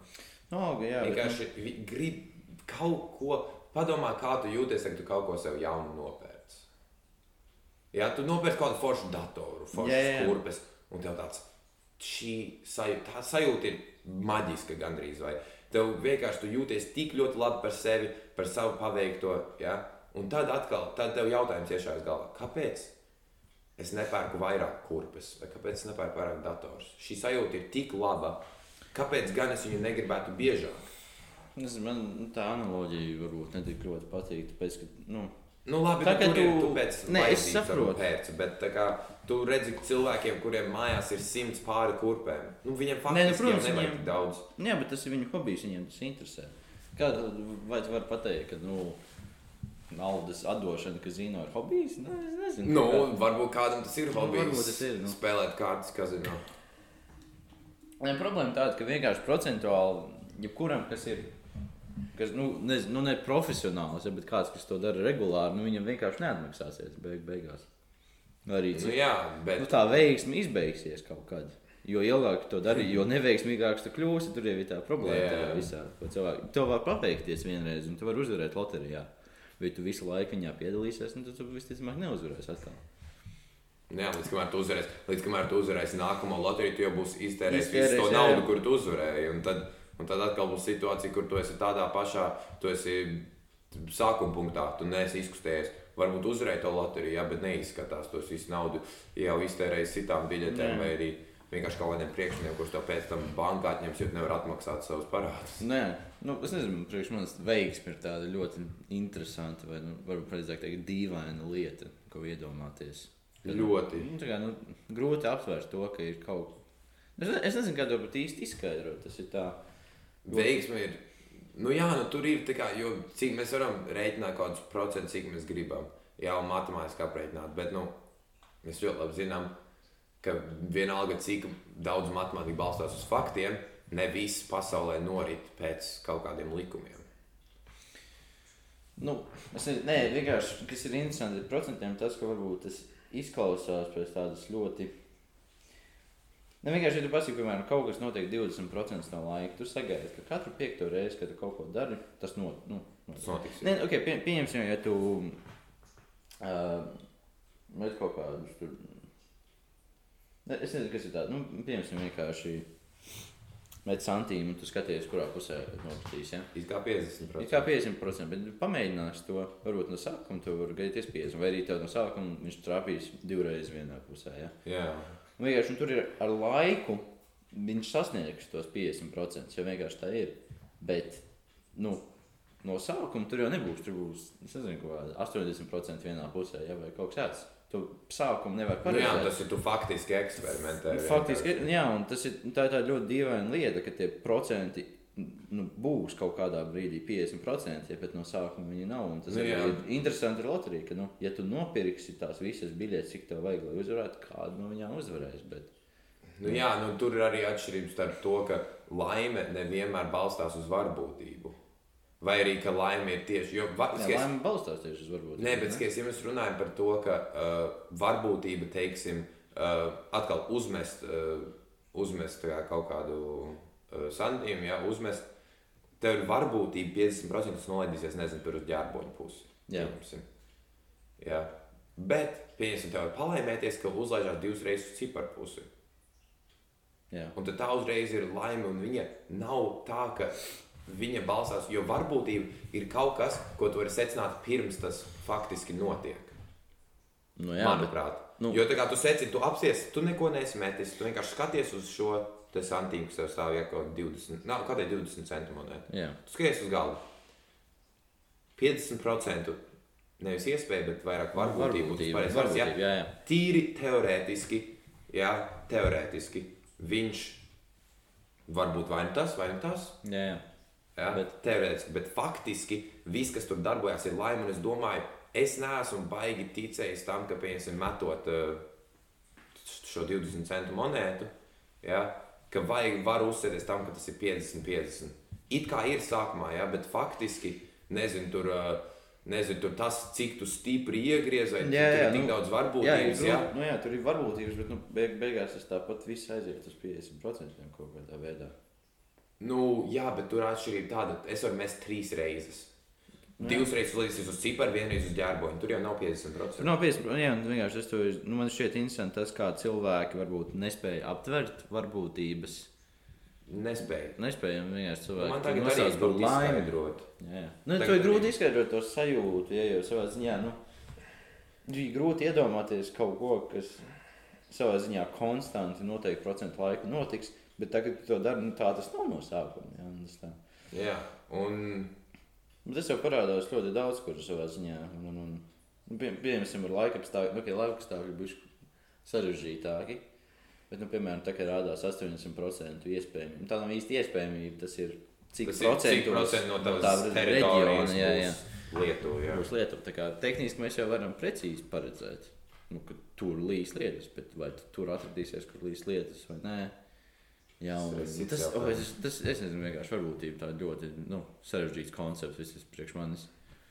no, jā, bet, nu, Vienkārši vi- grib kaut ko. Padomā, kā tu jūties, kad tu kaut ko sev jaunu nopērci. Jā, tu nopērci kaut kādu foršu datoru, foršu Jā, jā, jā. kurpes, un tev tāds šī sajūta, tā sajūta ir maģiska gandrīz. Vai tev vienkārši tu jūties tik ļoti labi par sevi, par savu paveikto. Ja? Un tad atkal, tad tev jautājums iešāvis galvā, kāpēc? Es nepērku vairāk kurpes, vai kāpēc es nepērku vairāk dators? Šī sajūta ir tik laba, kāpēc gan es viņu negribētu biežāk? es, man nu, tā analoģija varbūt netik ļoti patīk. Tāpēc, ka, nu, Nu, labi, Tā, ka tur ir tu- tu pēc Nē, es saprotu. Pēc, bet kā tu redzi cilvēkiem, kuriem mājās ir simts pāri kurpēm, nu, viņiem nu, faktiski protams, jau nevajag viņiem- daudz. jā, bet tas ir viņu hobijs, viņiem tas interesē. Kā, tu- vai tu vari pateikt, ka nu, naudas atdošana, ka zina, ir hobijs? Nu, es nezinu. Nu, kā- varbūt kādam tas ir Nu, hobijs. varbūt tas ir, nu. Spēlēt kārtas, kas ir. Nu. Nē, problēma tāda, ka vienkārši procentuāli jebkuram, kas ir. Kas, nu, nezinu, nu, ne profesionāls, ja, bet kāds, kas to dara regulāri, nu, viņam vienkārši neatmaksāsies beig beigās. Arī Nu, cik, jā, bet nu, tā veiksme izbeigsies kaut kad. Jo ilgāk to dari, jo neveiksmīgāks tu kļūsi. Tur jau ir tā problēma. Jā. tajā visā, cilvēki. Tev var paveikties vienreiz, un tu vari uzvarēt loterijā. Bet tu visu laiku viņā piedalīsies, un tad tu visticamāk neuzvarēsi atkal. Jā, līdz kamēr tu uzvarēsi, līdz kamēr tu uzvarēsi nākamo loteriju, tu jau būsi iztērējis visu to jā, naudu, jā. kur tu uzvarēji. Un tad, un tad atkal būs situācija, kur tu esi tādā pašā, tu esi sākuma punktā, tu neesi izkustējies. Varbūt uzvarēji to loteriju, jā, bet neizskatās tos visu naudu jau iztērējis citām biļetēm vai arī vienkārši kaut kādiem priekšniekiem, kurus tev pēc tam bankā atņems, jo nevar atmaksāt savus parādus. Nē, nu, es nezinu, priekš manis veiksme ir tāda ļoti interesanta, vai nu, varbūt precīzāk teikt, dīvaina lieta, ko iedomāties. Kad, Ļoti. Nu, kā, nu, grūti aptvert to, ka ir kaut kas. Es, ne, es nezinu, kā to pat īsti izskaidrot. Tas ir tā. Veiksme ir. Nu, jā, nu, tur ir tā kā, jo cik mēs varam rēķināt kaut kādus procentus, cik mēs gribam. Jā, matemātiski aprēķināt. Bet nu, mēs ļoti labi zinām, ka vienalga cik daudz matemātika balstās uz faktiem, ne viss pasaulē norit pēc kaut kādiem likumiem. Nu, es nē, vienkārši, kas ir interesanti ar procentiem, tas, ka varbūt tas izklausās pēc tādas ļoti. Ne vienkārši, ja tu pasaki, piemēram, kaut kas notiek 20% no laika, tu sagaidi, ka katru piekto reizi, kad tu kaut ko dari, tas not, nu, Tas notiks. Nē, okay, pie, pieņemsim, ja tu uh, kaut kādus tur. Ne, es nezinu, kas ir tāds. Nu, pieņemsim, vienkārši met santīmu, un tu skaties, kurā pusē nokritīs. Ja? It kā 50%. It kā 50%, bet pamēģinās to. Varbūt no sākuma tu vari gaidīties 50%, vai arī tev no sākuma viņš trāpīs divreiz vienā pusē. Ja? Jā, Un vienkārši un tur ir ar laiku, viņš sasniegs tos 50%, jo vienkārši tā ir. Bet nu, no sākuma tur jau nebūs. Tur būs nezinu, kaut kāda 80% vienā pusē, ja, vai kaut kas tāds. Tu sākumu nevari nu, jā paredzēt. tas ir tu faktiski eksperimentē. Faktiski, jā, un tas ir, tā tāda ļoti dīvaina lieta, ka tie procenti nu, būs kaut kādā brīdī 50%, ja, bet no sākuma viņi nav. Un tas Nu, jā. ir interesanti ar loteriju, ka, nu, ja tu nopirksi tās visas biļetes, cik tev vajag, lai uzvarētu, kādu no viņām uzvarēs. Bet... Nu, jā, nu, tur ir arī atšķirības starp to, ka laime nevienmēr balstās uz varbūtību. Vai arī ka laime ir tieši. Jo, va, Jā, skaties, laime balstās tieši uz varbūt. Nē, bet skaties, ja mēs runājam par to, ka uh, varbūtība, teiksim, uh, atkal uzmest, uh, uzmest kā kaut kādu uh, santīmu, ja uzmest, tev ir varbūtība 50%, tas nolaidīsies, nezinu, tur uz ģērboņa pusi. Jā. pieņemsim. Jā. Bet, pieņemsim, tev var palaimēties, ka uzlaižās divas reizes uz ciparu pusi. Jā. Un tad tā uzreiz ir laime, un viņa nav tā, ka viņa balstās, jo varbūtība ir kaut kas, ko tu vari secināt pirms tas faktiski notiek. Nu, Jā, jā, bet, manuprāt. nu- jo tā kā tu secini, tu apsies, tu neko nesmetis, tu vienkārši skaties uz šo santīmu, kas tev stāv jau kaut 20, nav kādai 20 centu monētu. jā. Tu skaties uz galdu. 50% nevis iespēja, bet vairāk varbūtība. Varbūtība, jā. varbūtība, jā, jā. Tīri teorētiski, jā, teorētiski viņš var būt vai nu tas, vai nu tas. jā, jā. Ja? Bet, teorētiski, bet faktiski viss, kas tur darbojas, ir laime. Un es domāju, es neesmu baigi ticējis tam, ka, piemēram, metot uh, šo 20 centu monētu, ja? ka vajag, var uzsēsties tam, ka tas ir 50-50. It kā ir sākumā, ja? bet faktiski nezinu, tur. Uh, Nezinu, tur tas, cik tu stipri iegriez, vai Jā, jā, tur jā, ir tik nu, daudz Jā, varbūtības. Jā, grūti, nu, jā, tur ir varbūtības, bet nu, beig, beigās tas tāpat viss aiziet uz 50% kaut kādā veidā. Nu, jā bet tur atšķirība tāda, es varu mest trīs reizes. Nu, jā. Divas reizes līdz uz ciparu, vienreiz uz ģērboņu. Tur jau nav 50%. Tur nav 50%. Jā, un vienkārši tas ir. Nu, man šķiet interesanti tas, kā cilvēki varbūt nespēja aptvert varbūtības. Nespēja vienkārši cilvēki. Man tur tagad arī ir grūti izskaidrot. Jā, jā. Nu, to ir grūti izskaidrot to sajūtu, ja jau savā ziņā. Nu, ir grūti iedomāties kaut ko, kas savā ziņā konstanti noteikti procentu laiku notiks, bet tagad, tu to dari, nu, tā tas nav no sākuma. Jā, un tas tā. Jā, un Bet tas jau parādās ļoti daudz, kur savā ziņā. Un, un, un, nu, pie, piemēram, ar laika apstākļiem, okay, laika apstākļi būs sarežģītāki. Bet, nu, piemēram, tā kā rādās 80% iespējamība. Tā nav īsti iespējamība. Tas ir cik tas ir cik procentu procenti no tā tavas reģiona. Jā, jā. Lietuva. Jā. Būs Lietuva. Tā kā tehniski mēs jau varam precīzi paredzēt, nu, ka tur līs lietas, bet vai tu tur atradīsies, kur līs lietas vai nē. Jā, un, Tas ir tas, oh, es, tas, es nezinu, vienkārši varbūtība tā ļoti nu, sarežģīts koncepts visas priekš manis.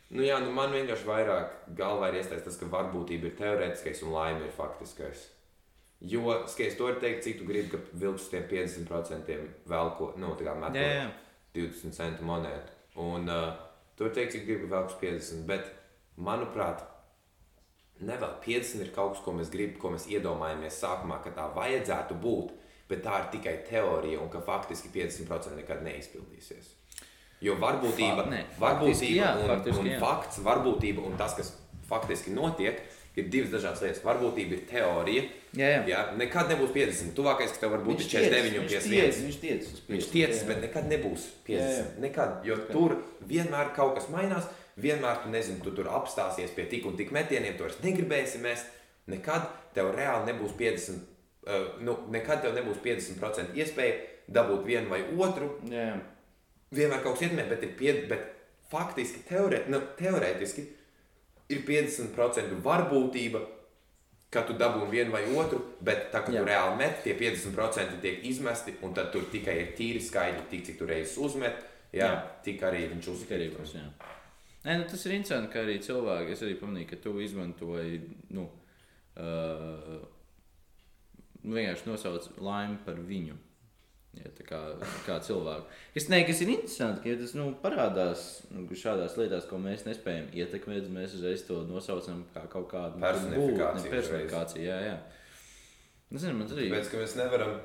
Nu, jā, nu man vienkārši vairāk galvā ir iesaistīts tas, ka varbūtība ir teorētiskais un laime ir faktiskais. Jo, skaties, to ir teikt, cik tu gribi, ka vilks uz tiem 50% vēl ko, nu, tā kā metot Jā, jā. 20 centu monētu. Un uh, tur teikt, cik gribi vēl uz 50. Bet, manuprāt, nevēl 50 ir kaut kas, ko mēs gribam, ko mēs iedomājamies sākumā, ka tā vajadzētu būt. Bet tā ir tikai teorija, un ka faktiski 50% nekad neizpildīsies. Jo varbūtība, Fa- nē, varbūtība jā, un, faktiski un jā. fakts, varbūtība un tas, kas faktiski notiek, ir divas dažādas lietas. Varbūtība ir teorija. Jā, jā. Jā, nekad nebūs 50. Tuvākais, kas tev var būt, Viņš ir 49 un tiec, 51. Viņš tiec, viņš tiec uz Viņš 50, tiecas, jā. bet nekad nebūs 50. Jā, jā. Nekad, jo tur vienmēr kaut kas mainās. Vienmēr tu nezini, tu tur apstāsies pie tik un tik metieniem, tu vairs negribēsi mest. Nekad tev reāli nebūs 50. Uh, nu, nekad tev nebūs 50% iespēja dabūt vienu vai otru. Jā, jā. Vienmēr kaut kas ietekmē, bet, ir pie, bet faktiski, teorē, nu, teorētiski ir 50% varbūtība, ka tu dabūji vienu vai otru, bet tā kā tu reāli met, tie 50% tiek izmesti, un tad tur tikai ir tīri skaidri, tik cik tu reizes uzmet, jā, Jā. tik arī viņš jā. Nē, nu, tas ir interesanti, ka arī cilvēki, es arī pamanīju, ka tu izmantoji, nu, uh, vienkārši nosauc laimi par viņu. Ja, tā kā, kā cilvēku. Es nezinu, kas ir interesanti, ka ja tas nu, parādās nu, šādās lietās, ko mēs nespējam ietekmēt. Mēs uzreiz to nosaucam kā kaut kādu Personifikāciju personifikāciju. Jā, jā. Es nezinu, man arī Tāpēc, ka mēs nevaram,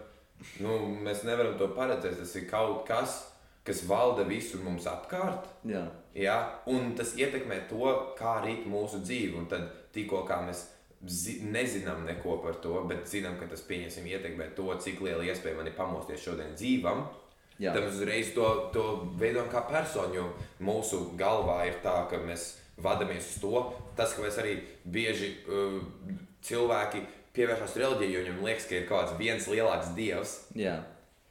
nu, mēs nevaram to paredzēt, tas ir kaut kas, kas valda visur mums apkārt. jā. Ja? Un tas ietekmē to, kā rīt mūsu dzīve. Un tad tikko kā mēs zi nezinām neko par to, bet zinām, ka tas pieņemsim ietekmē to, cik liela iespēja man ir pamosties šodien dzīvam. Jā. Tad uzreiz to, to veidojam kā personu, jo mūsu galvā ir tā, ka mēs vadāmies uz to. Tas, ka mēs arī bieži uh, cilvēki pievēršas reliģijai, jo viņiem liekas, ka ir kaut kāds viens lielāks dievs, jā.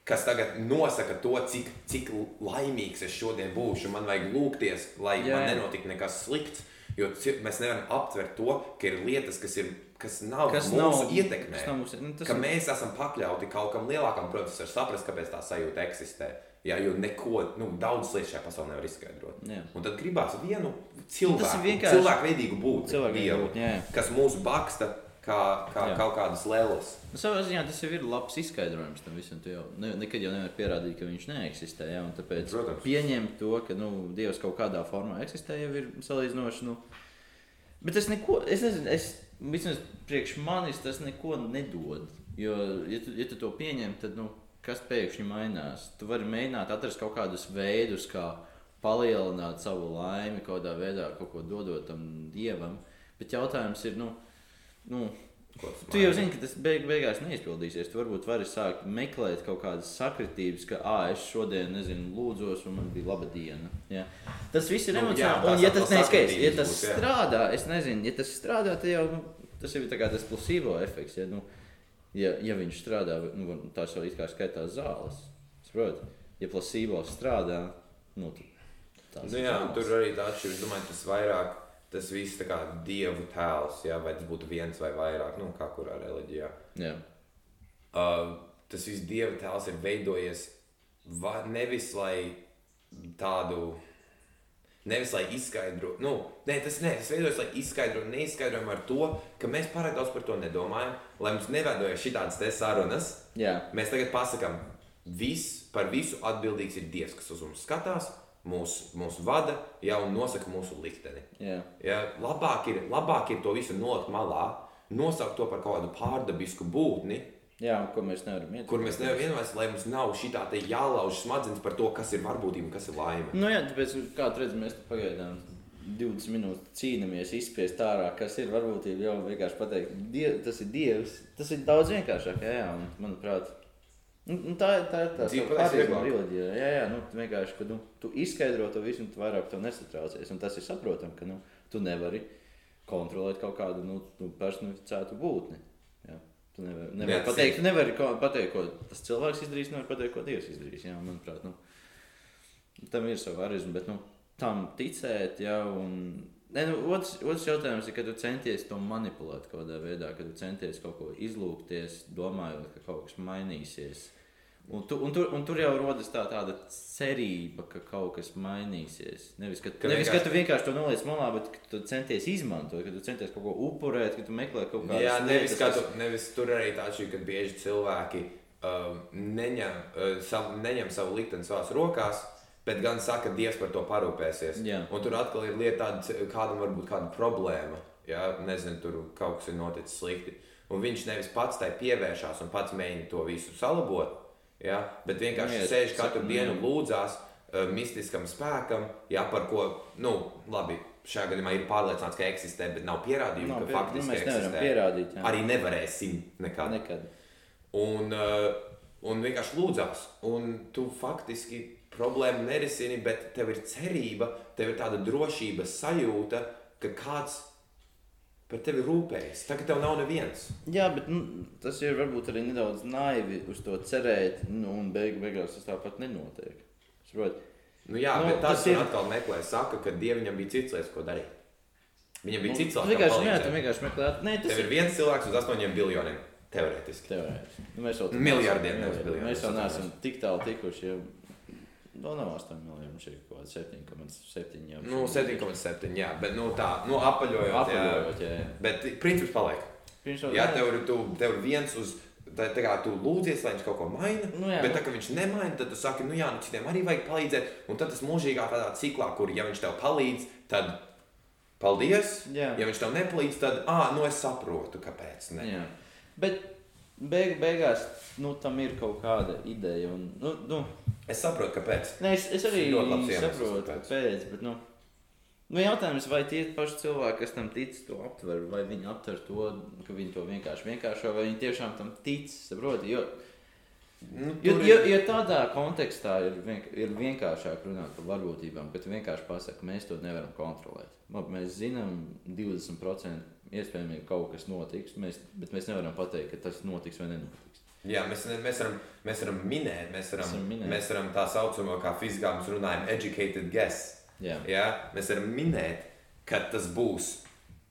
kas tagad nosaka to, cik, cik laimīgs es šodien būšu. Man vajag lūgties, lai Jā, jā, man nenotiktu nekas slikts. Jo mēs nevaram aptvert to, ka ir lietas, kas, ir, kas nav Kas kas nav- mūsu ietekmē. kas nav mūsu- nu, ka ir- mēs esam pakļauti kaut kam lielākam, protams, var saprast, kāpēc tā sajūta eksistē. Jā, jo neko, nu, daudz lietas šajā pasaulē nevar izskaidrot. Jā. Un tad gribās vienu cilvēku, tas ir vienkārši- cilvēku veidīgu būtni, Cilvēku Dievu, veidīgu, jā. kas mūs baksta kā, kā Jā. kaut kādas lēlas. Nu, savā ziņā tas jau ir labs izskaidrojums tam visam. Jau ne, nekad jau nevar pierādīt, ka viņš neeksistē. Ja? Tāpēc Protams. pieņemt to, ka nu, Dievs kaut kādā formā eksistē, jau ir salīdzinoši. Nu, bet es neko, es nezinu, es, vismaz priekš manis tas neko nedod. Jo, ja tu, ja tu to pieņem, tad nu, kas pēkšņi mainās? Tu vari mēģināt atrast kaut kādus veidus, kā palielināt savu laimi, kaut kādā veidā, kaut ko dodot tam dievam. Bet jautājums ir, nu, nu tas Tu jau zini, ka tas beig beigās neizpildīsies. Tu varbūt vari sākt meklēt kaut kādas sakritības, ka, ah, es šodien, nezinu, lūdzos, un man bija laba diena. Ja? Tas viss ir Nu, jā, emocionāli. Un, ja tas, neskaidrs, ja tas būs, jā. strādā, es nezinu, ja tas strādā, tad jau nu, tas ir tas placebo efekts. Ja, nu, ja, ja viņš strādā, nu, tās jau it kā skaitās zāles. Saproti? Ja placebo strādā, nu, tad tās Nu, ir jā, zāles. tur arī tā atšķirība. Domāju, tas vairāk, tas viss tā kā dievu tēls, jā, vai tas būtu viens vai vairāk, nu, kā kurā reliģijā. Jā. Uh, tas viss dievu tēls ir veidojies va, nevis lai tādu. Nevis lai izskaidrotu, nu, nē, tas, ne, tas veidojas, lai izskaidrotu neizskaidrojumu ar to, ka mēs pārāk daudz par to nedomājam, lai mums neveidojas šādas sarunas. jā. Mēs tagad pasakām, viss par visu atbildīgs ir Dievs, kas uz mums skatās, mūs, mūs vada ja, un nosaka mūsu likteni. jā. Ja, labāk, ir, labāk ir to visu nolikt malā, nosaukt to par kaut kādu pārdabisku būtni, Jā, ko mēs nevaram ietekmēt. kur mēs nevaram vienoties, lai mums nav šī tā jālauž smadzenes par to, kas ir varbūtība un kas ir laime. Nu, jā, tāpēc, kā redzat, mēs pagaidām 20 minūtes cīnāmies, izspiest ārā, kas ir varbūtība. Jau vienkārši pateikt, die, tas ir Dievs. Tas ir daudz vienkāršāk, jā, jā un, manuprāt. Nu, nu, tā ir tā, ir tā tā reliģija. Jā, jā, nu, vienkārši, ka nu, tu izskaidro to visu, un tu vairāk to nesatraucies. Un tas ir saprotami, ka nu, tu nevari kontrolēt kaut kādu nu, nu, personificētu būtni. Jā. Tu nevari, nevari Jā, pateikt, tu nevari pateikt, ko tas cilvēks izdarīs, nevar pateikt, ko Dievs izdarīs. Jā, manuprāt, nu, tam ir sava arizma, bet nu, tam ticēt jau. Un... Ne, nu, otrs, otrs jautājums ir, kad tu centies to manipulēt kaut kādā veidā, kad tu centies kaut ko izlūkties, domājot, ka kaut kas mainīsies. Un, tu, un, tur, un tur jau rodas tā, tāda cerība, ka kaut kas mainīsies. Nevis, ka, Ka nevis, vienkārši- ka tu vienkārši to noliec malā, bet ka tu centies izmantot, ka tu centies kaut ko upurēt, ka tu meklē kaut kādas Jā, nevis, lietas, kā kas- tu, nevis tur arī tā šī, ka bieži cilvēki um, neņem, uh, savu, neņem savu likteni savās rokās, bet gan saka, Dievs par to parūpēsies. Jā. Un tur atkal ir lieta, tāda, kādam var būt kāda problēma. Jā, nezinu, tur kaut kas ir noticis slikti. Un viņš nevis pats tai pievēršās un pats mēģina to visu salabot, jā, bet vienkārši Nu, jā, sēž katru mm. dienu un lūdzās uh, mistiskam spēkam, jā, par ko, nu, labi, šajā gadījumā ir pārliecināts, ka eksistē, bet nav pierādījumu, Nav ka pie- nu, faktiski nevaram eksistē. pierādīt. Jā. Arī nevarēsim nekad. Nekad. Un, uh, un vienkārši lūdzās. Un tu faktiski problēmu nerisini, bet tev ir cerība, tev ir tāda drošības sajūta, ka kāds par tevi rūpējas. Tagad tev nav neviens. Jā, bet nu, tas ir varbūt arī nedaudz naivi uz to cerēt, nu, un beig, beigās tas tāpat nenotiek. Saprot? Nu, jā, Nu, bet tas tas ir atkal meklē, saka, ka dievam bija cits lietas, ko darīt. Viņam bija Nu, cits lietas, ko darīt. vienkārši meklē, nē, tas Tev ir viens cilvēks uz astoņiem biljoniem. Teorētiski. teorētiski. Nu, mēs Miljardiem, Jā, nevis jā, biljoniem, Mēs es neesam tik tālu tikuši. Ja... Vēl nav 8 miljoni, mums ir kaut kāda 7,7. jau. Nu, 7,7. Jā, bet nu, tā, nu, apaļojot. jā. Apaļojot, jā. jā. Bet princips paliek. Viņš jau Jā, tev ir, tu, tev ir viens uz. Tā, tā kā tu lūdzies, lai viņš kaut ko maina, Nu jā, bet nu. tā kā viņš nemaina, tad tu saki, nu jā, nu citiem arī vajag palīdzēt. Un tad tas mūžīgā tādā ciklā, kur ja viņš tev palīdz, tad paldies. Jā. Ja viņš tev nepalīdz, tad, ah, nu es saprotu, kāpēc. Ne. Jā. Bet beig, beigās nu, tam ir kaut kāda ideja. Un, nu, nu, Es saprotu, kāpēc. ne, es, es arī saprotu, kāpēc. Bet, nu, nu, jautājums, vai tie paši cilvēki, kas tam tic, to aptver, vai viņi aptver to, ka viņi to vienkārši vienkāršo, vai viņi tiešām tam tic. Saproti? Jo, Nu, Jo, tur jo, ir- jo tādā kontekstā ir, vienk ir vienkāršāk runāt par varbūtībām, ka tu vienkārši pasaki, mēs to nevaram kontrolēt. Labi, mēs zinām, 20% iespējams kaut kas notiks, mēs, bet mēs nevaram pateikt, ka tas notiks vai nenotiks. Jā, mēs, mēs, varam, mēs varam minēt, mēs varam, Mēs minēt. mēs varam tā saucamo, kā fizikā mēs runājam, educated guess. Jā, Jā, mēs varam minēt, ka tas būs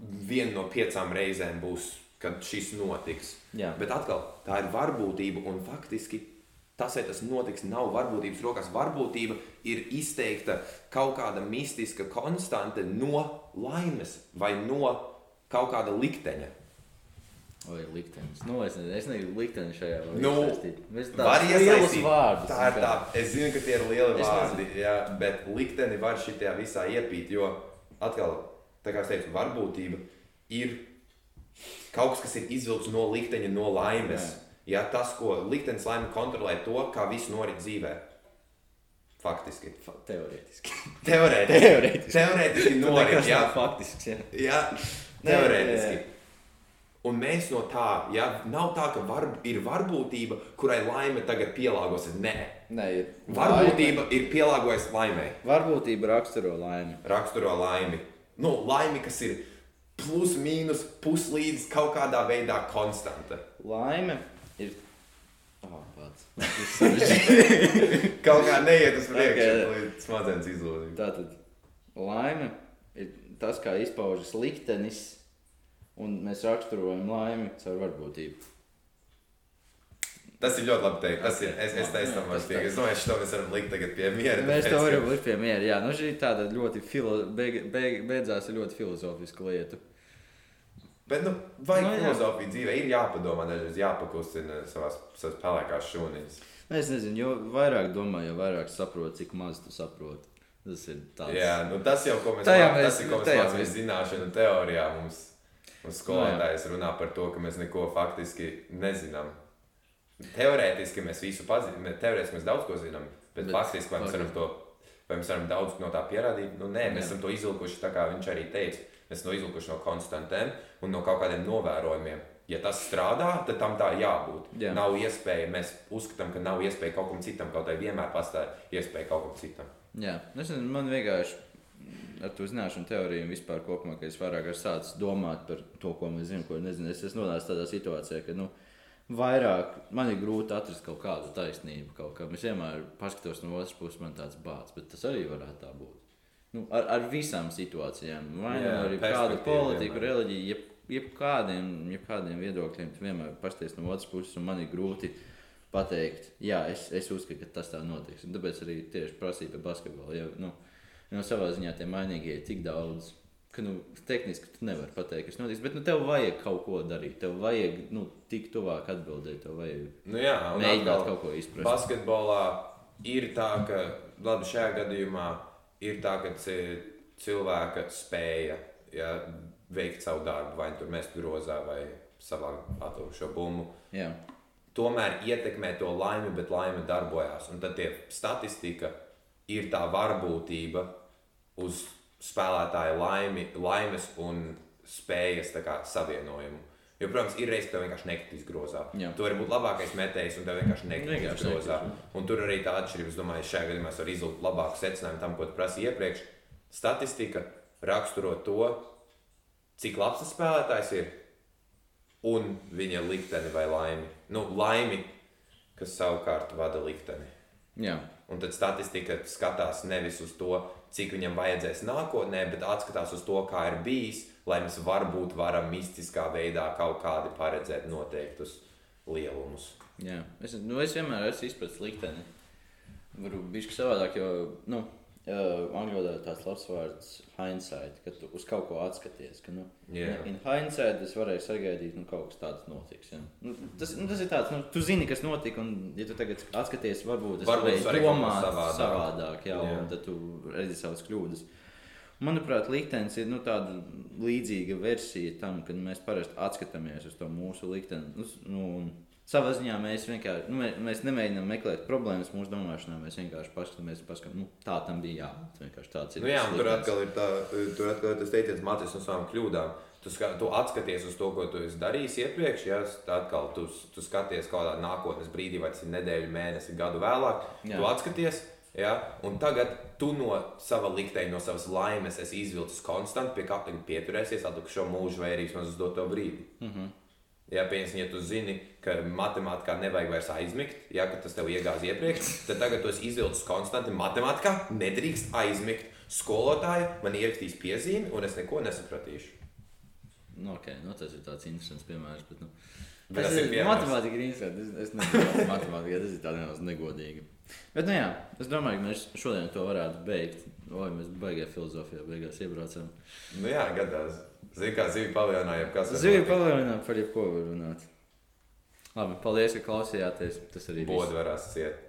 viena no piecām reizēm, būs, kad šis notiks. jā. Bet atkal, tā ir varbūtība, un faktiski tas, vai tas notiks, nav varbūtības rokās. Varbūtība ir izteikta kaut kāda mistiska konstante no laimes vai no kaut kāda likteņa. Vai liktenis. Nu, es nezinu, es negribu likteni šajā Nu, iesaistīt. Mēs Var iesaistīt. vārdus. Tā ir tā, es zinu, ka tie ir lieli Es vārdi, jā, bet likteni var šitajā visā iepīt, jo atkal, tā kā es teicu, varbūtība ir kaut kas, kas ir izvilkts no likteņa, no laimes. Jā, tas, ko liktenis laime kontrolē, to, kā viss norit dzīvē. Faktiski. Fa- Teorētiski. Teorētiski. Teorētiski. Teorētiski norit, jā. nav faktisks. Jā. Jā, teorētiski. nē. Un mēs no tā, ja nav tā, ka var, ir varbūtība, kurai laime tagad pielāgosies. Nē, Nē, ir varbūtība ir pielāgojusies laimei. Varbūtība raksturo laimi. raksturo laimi. Nu, laimi, kas ir plus, mīnus, puslīdz kaut kādā veidā konstanta. Laime ir. Oh. Kaut kā neiet uz priekšu, Ok. okay. līdz smadzenes izlūdzību. Tātad laime ir tas, kā izpaužas liktenis, un mēs raksturojam laimi caur varbūtību. Tas ir ļoti labi teikt. Tas ir. Es, es teicu, tam vairs tiek. Es domāju, ka to mēs varam likt tagad pie miera. Mēs to varam likt pie miera. Jā, nu šī tāda ļoti filo, beig, beig, beidzās ar ļoti filozofisku lietu. Bet, nu, vajag Nu, no, jā. filozofiju dzīvē, ir jāpadomā, dažreiz jāpakustina savās, savās pelēkās šūniņas. Nu, Es nezinu, jo vairāk domā, jo vairāk saproti, cik maz tu saproti. Tas ir tāds. Jā, nu, tas jau, ko mēs mēs- ir, mēs tajā mācāmies mēs- zināšanu teorijā. Mums, mums Nu, skolotājs runā par to, ka mēs neko faktiski nezinām. Teorētiski mēs visu pazīstam, teorētiski mēs daudz ko zinām, bet, Bet faktiski vai mēs varam to, vai mēs varam daudz no tā pierādīt? Nu, nē, mēs Jā. esam to izvilkuši tā, kā viņš arī teica. Mēs esam to izvilkuši no konstantiem un no kaut kādiem novērojumiem. Ja tas strādā, tad tam tā jābūt. Jā. Nav iespēja, mēs uzskatām, ka nav iespēja kaut kam citam, kaut arī vienmēr pastāv iespēja kaut kam citam. Jā, es nezinu, man vienkārši ar to zināšanu teoriju un vispār kopumā, ka es vairāk esmu sācis domāt par to, ko mēs zinām, ko nezinu. Es esmu nonācis tādā situācijā, ka nu, vairāk man ir grūti atrast kaut kādu taisnību. Kaut kā. Es vienmēr paskatos no otras puses, man tāds bāts, bet tas arī varētu tā būt. Nu, ar, ar visām situācijām, vai nu arī kādu politiku, vienmēr. reliģiju, jeb, jebkādiem, jebkādiem viedokļiem, tu vienmēr pasties no otras puses, un man ir grūti pateikt, jā, es, es uzskatu, ka tas tā notiks. Un tāpēc arī tieši prasīja par basketbolu. Jo, nu, jo savā ziņā tie mainīgie ir tik daudz. Ka, nu, tehniski tu nevari pateikt, kas notiks, bet nu, tev vajag kaut ko darīt. Tev vajag nu, tik tuvāk atbildēt, tev vajag Nu, jā, mēģināt kaut ko izprast. Basketbolā ir tā, ka labi, šajā gadījumā ir tā, ka ci- cilvēka spēja ja, veikt savu darbu, vai nu tur mest grozā, vai savā ataugušo bumbu. Jā, tomēr ietekmē to laimi, bet laime darbojas. Un tad tie statistika ir tā varbūtība uz spēlētāja laimi, laimes un spējas kā, savienojumu. Jo, protams, ir reizes, ka tev vienkārši nekritīs grozā. Jā. Tu vari būt labākais metējs, un tev vienkārši nekritīs grozā. nekritīs, Un tur arī tā atšķirība, es domāju, šajā gadījumā es varu izvilkt labāku secinājumu tam, ko tu prasīji iepriekš. Statistika raksturo to, cik labs tas spēlētājs ir un viņa likteni vai laimi. Nu, laimi, kas savukārt vada likteni. jā. Un tad statistika skatās nevis uz to, cik viņam vajadzēs nākotnē, bet atskatās uz to, kā ir bijis, lai mēs varbūt varam mistiskā veidā kaut kādi paredzēt noteiktus lielumus. jā. Es, nu, es vienmēr esmu izpratis likteni. Varbūt bišķi savādāk, jo, nu, uh, angļu valodā ir tāds labs vārds hindsight, ka tu uz kaut ko atskaties. Ka, nu, Jā. In hindsight es varēju sagaidīt, nu, kaut kas tāds notiks. Ja. Nu, tas, nu, tas ir tāds, nu, tu zini, kas notika, un, ja tu tagad atskaties, varbūt kaut ko domāt savādāk. savādāk, jā, Jā. un tad tu redzi savas kļūdas. Manuprāt, liktenis ir nu, tāda līdzīga versija tam, kad mēs parasti atskatāmies uz to mūsu likteni. Nu, Nu, savā ziņā mēs vienkārši nu, mēs, mēs nemēģinām meklēt problēmas mūsu domāšanā. Mēs vienkārši paskatāmies, paskatām, nu, tā tam bija jābūt. Vienkārši tāds ir. Nu, jā, tur atkal ir, tā, tur atkal ir tas teiciens, mācīties no savām kļūdām. Tu, ska, tu atskaties uz to, ko tu esi darījis iepriekš, ja tā atkal tu, tu skaties kādā nākotnes brīdī, vai tas ir nedēļa, mēnesi, gadu vēlāk. Jā. Tu atskaties, ja, un tagad tu no sava likteņa, no savas laimes esi izvilcis konstanti, pie kā tagad pieturēsies atlikušo mūžu vai arī vismaz uz doto brīdi. Mm -hmm. Ja, piemēram, ja tu zini, ka matemātikā nevajag vairs aizmigt, ja ka tas tev iegāz iepriekš, tad tagad tu izvilcis konstanti. Matemātikā nedrīkst aizmigt. Skolotāja man ierakstīs piezīmi, un es neko nesapratīšu. Nu, okay, nu, tas ir tāds interesants piemērs. Bet, nu, Bet tas tas ir piemērs. matemātika ir interesanti. Es, es nezinu, matemātika tas ir tā nedaudz negodīgi. Bet, nu, jā, es domāju, ka mēs šodien to varētu beigt. Vai mēs baigā filozofijā beigās iebraucam? Nu, jā, gadās. Zini, kā zivju paviljonā, jau kas Zivju palielināt par jebko var runāt. Labi, paldies, ka klausījāties. Tas arī viss. Bodu varās ciet.